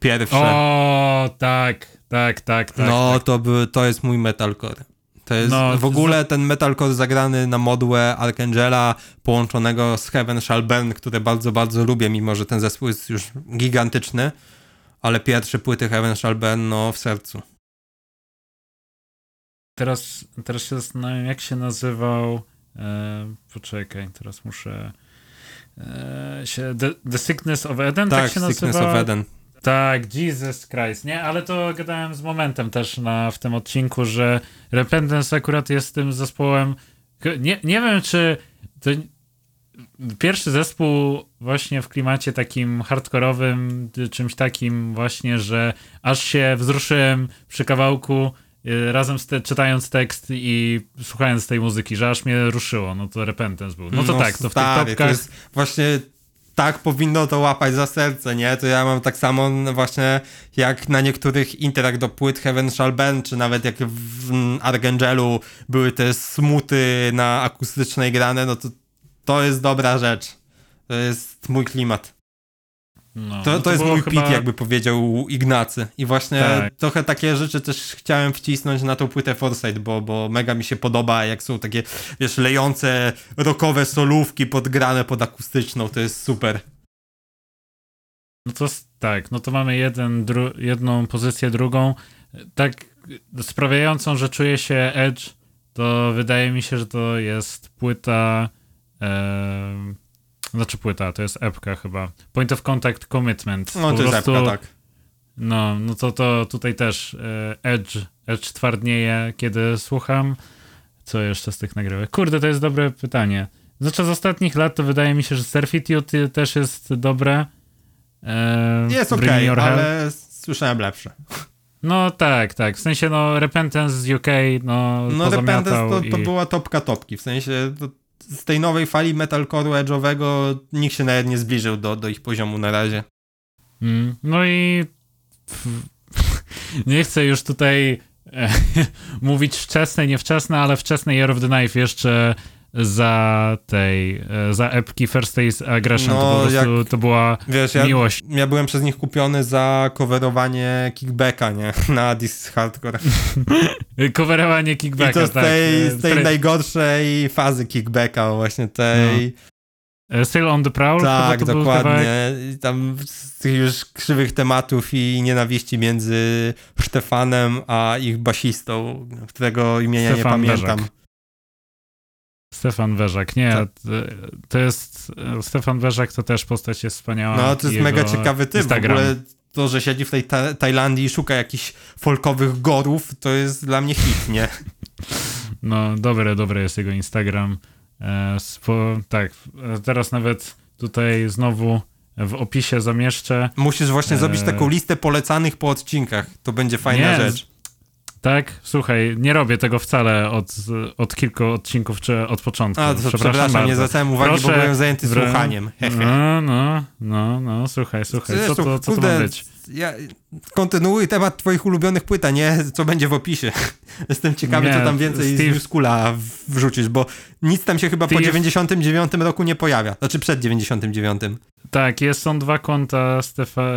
pierwsze. O, tak, tak, tak, tak. no tak. to, by, to jest mój metalcore. To jest No, w ogóle ten metalcore zagrany na modłę Archangela połączonego z Heaven Shall Burn, które bardzo, bardzo lubię, mimo że ten zespół jest już gigantyczny, ale pierwsze płyty Heaven Shall Burn no w sercu. Teraz, teraz się zastanawiam, jak się nazywał. E, poczekaj, teraz muszę. E, się, The, The Sickness of Eden, tak, tak się Sickness nazywa? of Eden. Tak, Jesus Christ, nie? Ale to gadałem z momentem też na, w tym odcinku, że Repentance akurat jest tym zespołem. Nie, nie wiem, czy to pierwszy zespół właśnie w klimacie takim hardkorowym, czymś takim właśnie, że aż się wzruszyłem przy kawałku y, razem te, czytając tekst i słuchając tej muzyki, że aż mnie ruszyło, no to Repentance był. No to no, tak, to w tych topkach... To jest właśnie tak powinno to łapać za serce, nie? To ja mam tak samo właśnie jak na niektórych interach do płyt Heaven Shall Bend, czy nawet jak w Argangelu były te smuty na akustycznej grane, no to to jest dobra rzecz. To jest mój klimat. No, to, no to, to, jest mój chyba... pit, jakby powiedział Ignacy. I właśnie tak. trochę takie rzeczy też chciałem wcisnąć na tą płytę Foresight, bo, bo mega mi się podoba, jak są takie, wiesz, lejące rockowe solówki podgrane pod akustyczną, to jest super. No to tak, no to mamy jeden, jedną pozycję, drugą. Tak sprawiającą, że czuję się Edge, to wydaje mi się, że to jest płyta Eee, znaczy płyta, to jest epka chyba. Point of Contact Commitment. No to po jest prostu, epka, tak. No, no to, to tutaj też e, Edge, Edge twardnieje, kiedy słucham. Co jeszcze z tych nagrywek? Kurde, to jest dobre pytanie. Znaczy z ostatnich lat to wydaje mi się, że Surfitude też jest dobre. E, jest okej, okay, ale słyszałem lepsze. No tak, tak. W sensie no Repentance z UK, no No Repentance to, to i... była topka topki. W sensie to z tej nowej fali metalcore'u edge'owego nikt się nawet nie zbliżył do, do ich poziomu na razie. Mm, no i nie chcę już tutaj e, mówić wczesne, niewczesne, ale wczesne Year of the Knife jeszcze za tej, e, za epki First Days Aggression, no, to po prostu jak, to była wiesz, miłość. Ja, ja, byłem przez nich kupiony za coverowanie kickbacka, nie? Na This Hardcore. coverowanie kickbacka, I to z tej, tak. z tej najgorszej fazy kickbacka, właśnie tej... No. Still on the Prowl? Tak, dokładnie. Tam z tych już krzywych tematów i nienawiści między Stefanem a ich basistą, którego imienia Stefan nie pamiętam. Stefan Weżak, nie, tak. to jest, Stefan Weżak to też postać jest wspaniała. No, to jest mega ciekawy typ, Instagram. w ogóle to, że siedzi w tej ta Tajlandii i szuka jakichś folkowych gorów, to jest dla mnie hit, nie? No, dobre, dobre jest jego Instagram. E, spo, tak, teraz nawet tutaj znowu w opisie zamieszczę. Musisz właśnie e... zrobić taką listę polecanych po odcinkach, to będzie fajna nie, rzecz. Tak? Słuchaj, nie robię tego wcale od, od kilku odcinków czy od początku. A, to przepraszam, przepraszam nie zwracałem uwagi, Proszę, bo byłem zajęty słuchaniem. No, no, no, no, słuchaj, słuchaj, co, to, co to ma być? Ja kontynuuj temat twoich ulubionych płyt, nie co będzie w opisie. Jestem ciekawy, nie, co tam więcej Steve... z Skula wrzucisz, bo nic tam się chyba Steve... po 99 roku nie pojawia. Znaczy przed 99. Tak, jest, są dwa konta Stefa,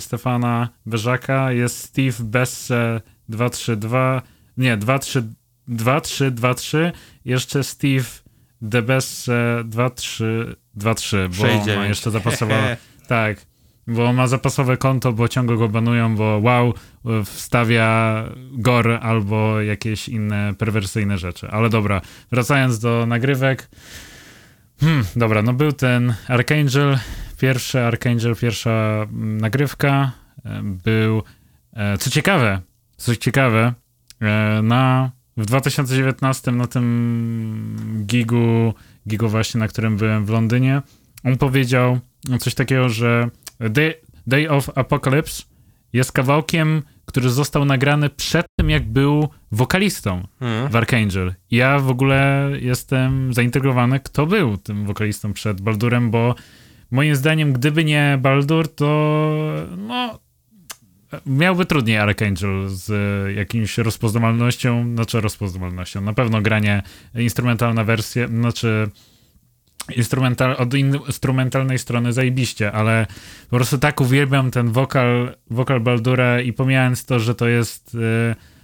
Stefana Beżaka, jest Steve Besse 2-3-2, nie, 2-3, 2-3, jeszcze Steve Debesse 2-3, 2-3, bo ma jeszcze zapasowe, tak, bo ma zapasowe konto, bo ciągle go banują, bo wow, wstawia gore albo jakieś inne perwersyjne rzeczy. Ale dobra, wracając do nagrywek, hmm, dobra, no był ten Archangel, pierwszy Archangel, pierwsza mm, nagrywka, e, był, e, co ciekawe, coś ciekawe, e, na, w 2019 na tym gigu, gigu właśnie, na którym byłem w Londynie, on powiedział coś takiego, że Day, Day of Apocalypse jest kawałkiem, który został nagrany przed tym, jak był wokalistą hmm. w Archangel. Ja w ogóle jestem zainteresowany, kto był tym wokalistą przed Baldurem, bo moim zdaniem, gdyby nie Baldur, to no, miałby trudniej Archangel z jakimś rozpoznawalnością, znaczy rozpoznawalnością, na pewno granie instrumentalna wersja, znaczy instrumental, od instrumentalnej strony zajebiście, ale po prostu tak uwielbiam ten wokal, wokal Baldura i pomijając to, że to jest y,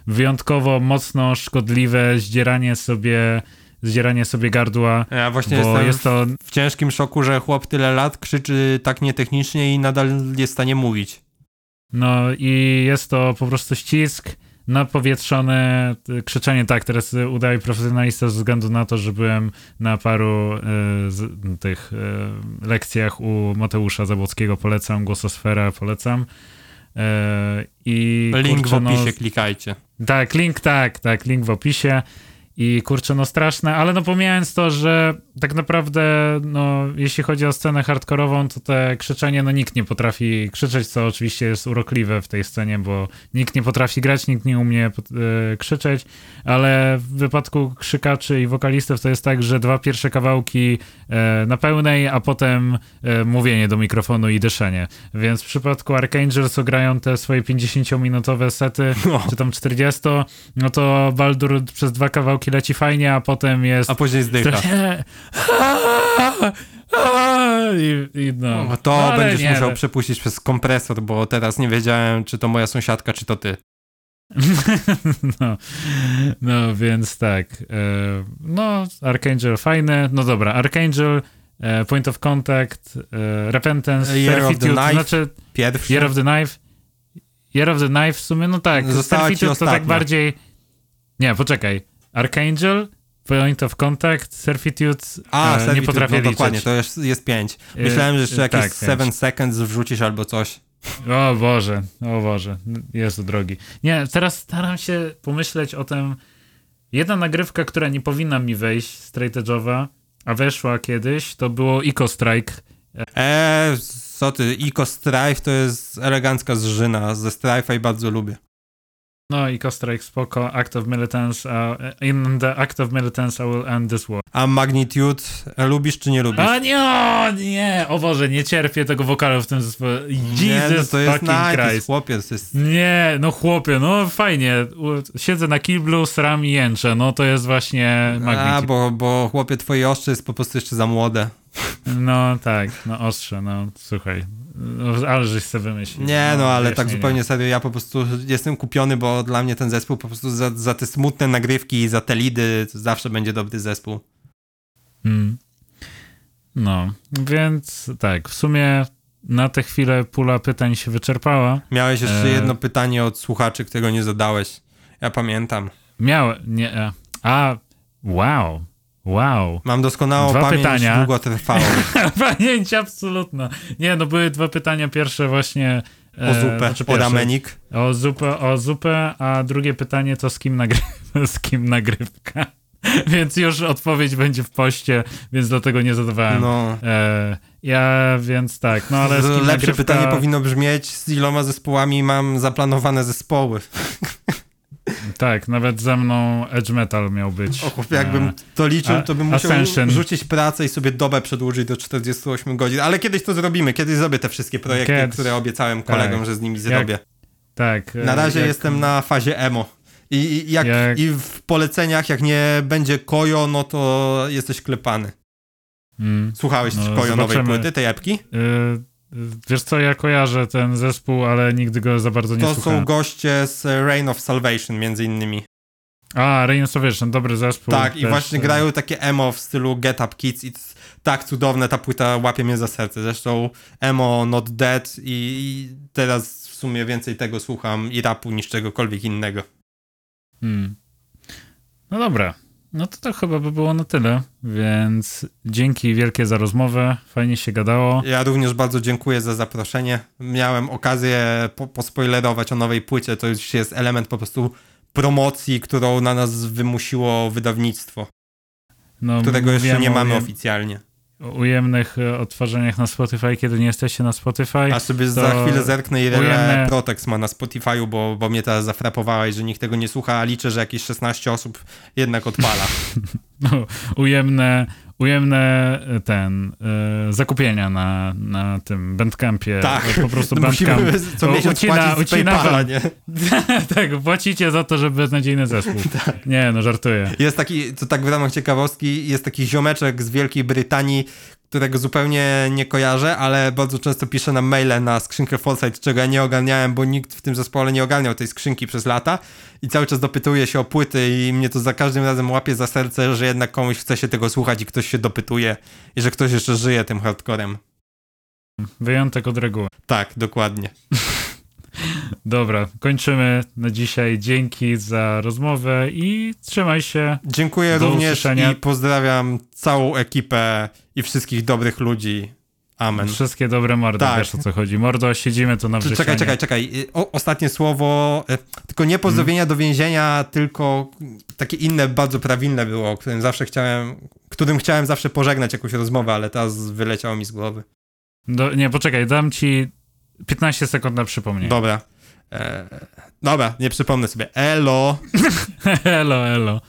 wyjątkowo mocno szkodliwe zdzieranie sobie zdzieranie sobie gardła. Ja właśnie jestem jest to... w ciężkim szoku, że chłop tyle lat krzyczy tak nietechnicznie i nadal jest w stanie mówić. No i jest to po prostu ścisk napowietrzone y, krzyczenie. Tak, teraz y, udaję profesjonalista ze względu na to, że byłem na paru y, z, tych y, lekcjach u Mateusza Zabłockiego. Polecam, Głososfera polecam. Y, I Link kurczę, w opisie, no, klikajcie. tak, link, tak, tak, link w opisie. I kurczę, no straszne, ale no pomijając to, że tak naprawdę, no jeśli chodzi o scenę hardkorową, to te krzyczenie, no nikt nie potrafi krzyczeć, co oczywiście jest urokliwe w tej scenie, bo nikt nie potrafi grać, nikt nie umie e, krzyczeć, ale w wypadku krzykaczy i wokalistów to jest tak, że dwa pierwsze kawałki e, na pełnej, a potem e, mówienie do mikrofonu i dyszenie. Więc w przypadku Archangel, co grają te swoje 50-minutowe sety, No. czy tam 40, no to Baldur przez dwa kawałki leci fajnie, a potem jest... A później zdycha. I, i no. No to no, ale będziesz nie, musiał no. przepuścić przez kompresor, bo teraz nie wiedziałem, czy to moja sąsiadka, czy to ty. no, no, więc tak. E, no, Archangel fajny. No dobra, Archangel, e, Point of Contact, e, Repentance, Year of the Servitude, Knife. znaczy Pierwszy. Year of the Knife. Year of the Knife w sumie, no tak. Została Servitude to tak bardziej... Nie, poczekaj. Archangel, Point of Contact, Servitude A, e, Servitude, nie potrafię no liczyć. dokładnie, to jest, jest pięć. E, Myślałem, że jeszcze e, jakieś tak, 7 pięć. seconds wrzucisz albo coś. O Boże, o Boże, Jezu drogi. Nie, teraz staram się pomyśleć o tym. Jedna nagrywka, która nie powinna mi wejść, straight edge'owa, a weszła kiedyś, to było Eco Strike. Eee, co ty, Ico Strife to jest elegancka zżyna, ze Strife'a i bardzo lubię. No, Eco Strike spoko, Act of Militance, uh, in the Act of Militance I will end this war. A Magnitude lubisz czy nie lubisz? A nie, o, nie, o Boże, nie cierpię tego wokalu w tym zespole. Jesus nie, no to jest fucking nice, to jest Christ. chłopiec, jest... Nie, no chłopie, no fajnie. Siedzę na kiblu, sram i jęczę. No to jest właśnie A, magnet. bo, bo chłopie twoje ostrze jest po prostu jeszcze za młode. No tak, no ostrze, no słuchaj. No, ale żeś sobie wymyślił. Nie, no ale wiesz, tak nie, zupełnie serio, ja po prostu jestem kupiony, bo dla mnie ten zespół po prostu za, za te smutne nagrywki i za te lidy zawsze będzie dobry zespół. Mm. No, więc tak, w sumie na tę chwilę pula pytań się wyczerpała. Miałeś jeszcze E. jedno pytanie od słuchaczy, którego nie zadałeś. Ja pamiętam. Miałem, nie, e, a, wow, wow. Mam doskonałą Dwa pamięć pytania. długotrwałą. Pamięć absolutna. Nie, no były dwa pytania, pierwsze właśnie... e, O zupę, znaczy o pierwsze- ramenik. O zupę, o zupę, a drugie pytanie to z kim, nagry z kim nagrywka. Więc już odpowiedź będzie w poście, więc dlatego nie zadawałem. No. E, ja, więc tak, no ale z kim Lepsze nagrywka... pytanie powinno brzmieć, z iloma zespołami mam zaplanowane zespoły. Tak, nawet ze mną Edge Metal miał być. O chłopie, jakbym E, to liczył, a- to bym musiał Ascension. rzucić pracę i sobie dobę przedłużyć do 48 godzin. Ale kiedyś to zrobimy, kiedyś zrobię te wszystkie projekty, które obiecałem kolegom, Tak. że z nimi zrobię. tak. e, Na razie jak- jestem na fazie emo. I, i, jak, Jak- I w poleceniach, jak nie będzie Kojo, no to jesteś klepany. Mm. Słuchałeś No, Kojo nowej zobaczymy. płyty, tej epki? Y, wiesz co, ja kojarzę ten zespół, ale nigdy go za bardzo nie To słuchałem. są goście z Reign of Salvation między innymi. A, Rain of Salvation, dobry zespół. Tak, i też, właśnie e, grają takie emo w stylu Get Up Kids i tak cudowne, ta płyta łapie mnie za serce. Zresztą emo Not Dead i, i teraz w sumie więcej tego słucham i rapu niż czegokolwiek innego. Hmm. No dobra. No to to chyba by było na tyle, więc dzięki wielkie za rozmowę, fajnie się gadało. Ja również bardzo dziękuję za zaproszenie. Miałem okazję po, pospoilerować o nowej płycie, to już jest element po prostu promocji, którą na nas wymusiło wydawnictwo, No, którego jeszcze nie mamy oficjalnie. Ujemnych e, odtwarzaniach na Spotify, kiedy nie jesteście na Spotify. A sobie za chwilę zerknę ile ujemne- Protex ma na Spotify'u, bo, bo mnie teraz zafrapowałeś, że nikt tego nie słucha, a liczę, że jakieś 16 osób jednak odpala. No, ujemne, ujemne e, ten, e, zakupienia na, na tym Bandcampie. tak, Po prostu no Bandcamp. co o, miesiąc ucina- ucina Paypala, nie? tak, płacicie za to, że beznadziejny zespół. Tak. Nie, no żartuję. Jest taki, to tak w ramach ciekawostki, jest taki ziomeczek z Wielkiej Brytanii, którego zupełnie nie kojarzę, ale bardzo często pisze nam maile na skrzynkę Foresight, czego ja nie ogarniałem, bo nikt w tym zespole nie ogarniał tej skrzynki przez lata i cały czas dopytuje się o płyty i mnie to za każdym razem łapie za serce, że jednak komuś chce się tego słuchać i ktoś się dopytuje i że ktoś jeszcze żyje tym hardcorem. Wyjątek od reguły. Tak, dokładnie. Dobra, kończymy na dzisiaj. Dzięki za rozmowę i trzymaj się. Dziękuję Do również usłyszenia. i pozdrawiam całą ekipę i wszystkich dobrych ludzi. Amen. Wszystkie dobre mordy, Tak. wiesz o co chodzi. Mordo, siedzimy tu na wrzesianie. Czekaj, czekaj, czekaj. Y, O, ostatnie słowo. y, Tylko nie pozdrowienia do więzienia, tylko takie inne, bardzo prawilne było, którym zawsze chciałem, którym chciałem zawsze pożegnać jakąś rozmowę, ale teraz wyleciało mi z głowy. Do, nie, poczekaj, dam ci 15 sekund na przypomnienie. Dobra. E, dobra, nie przypomnę sobie. Elo. elo, elo.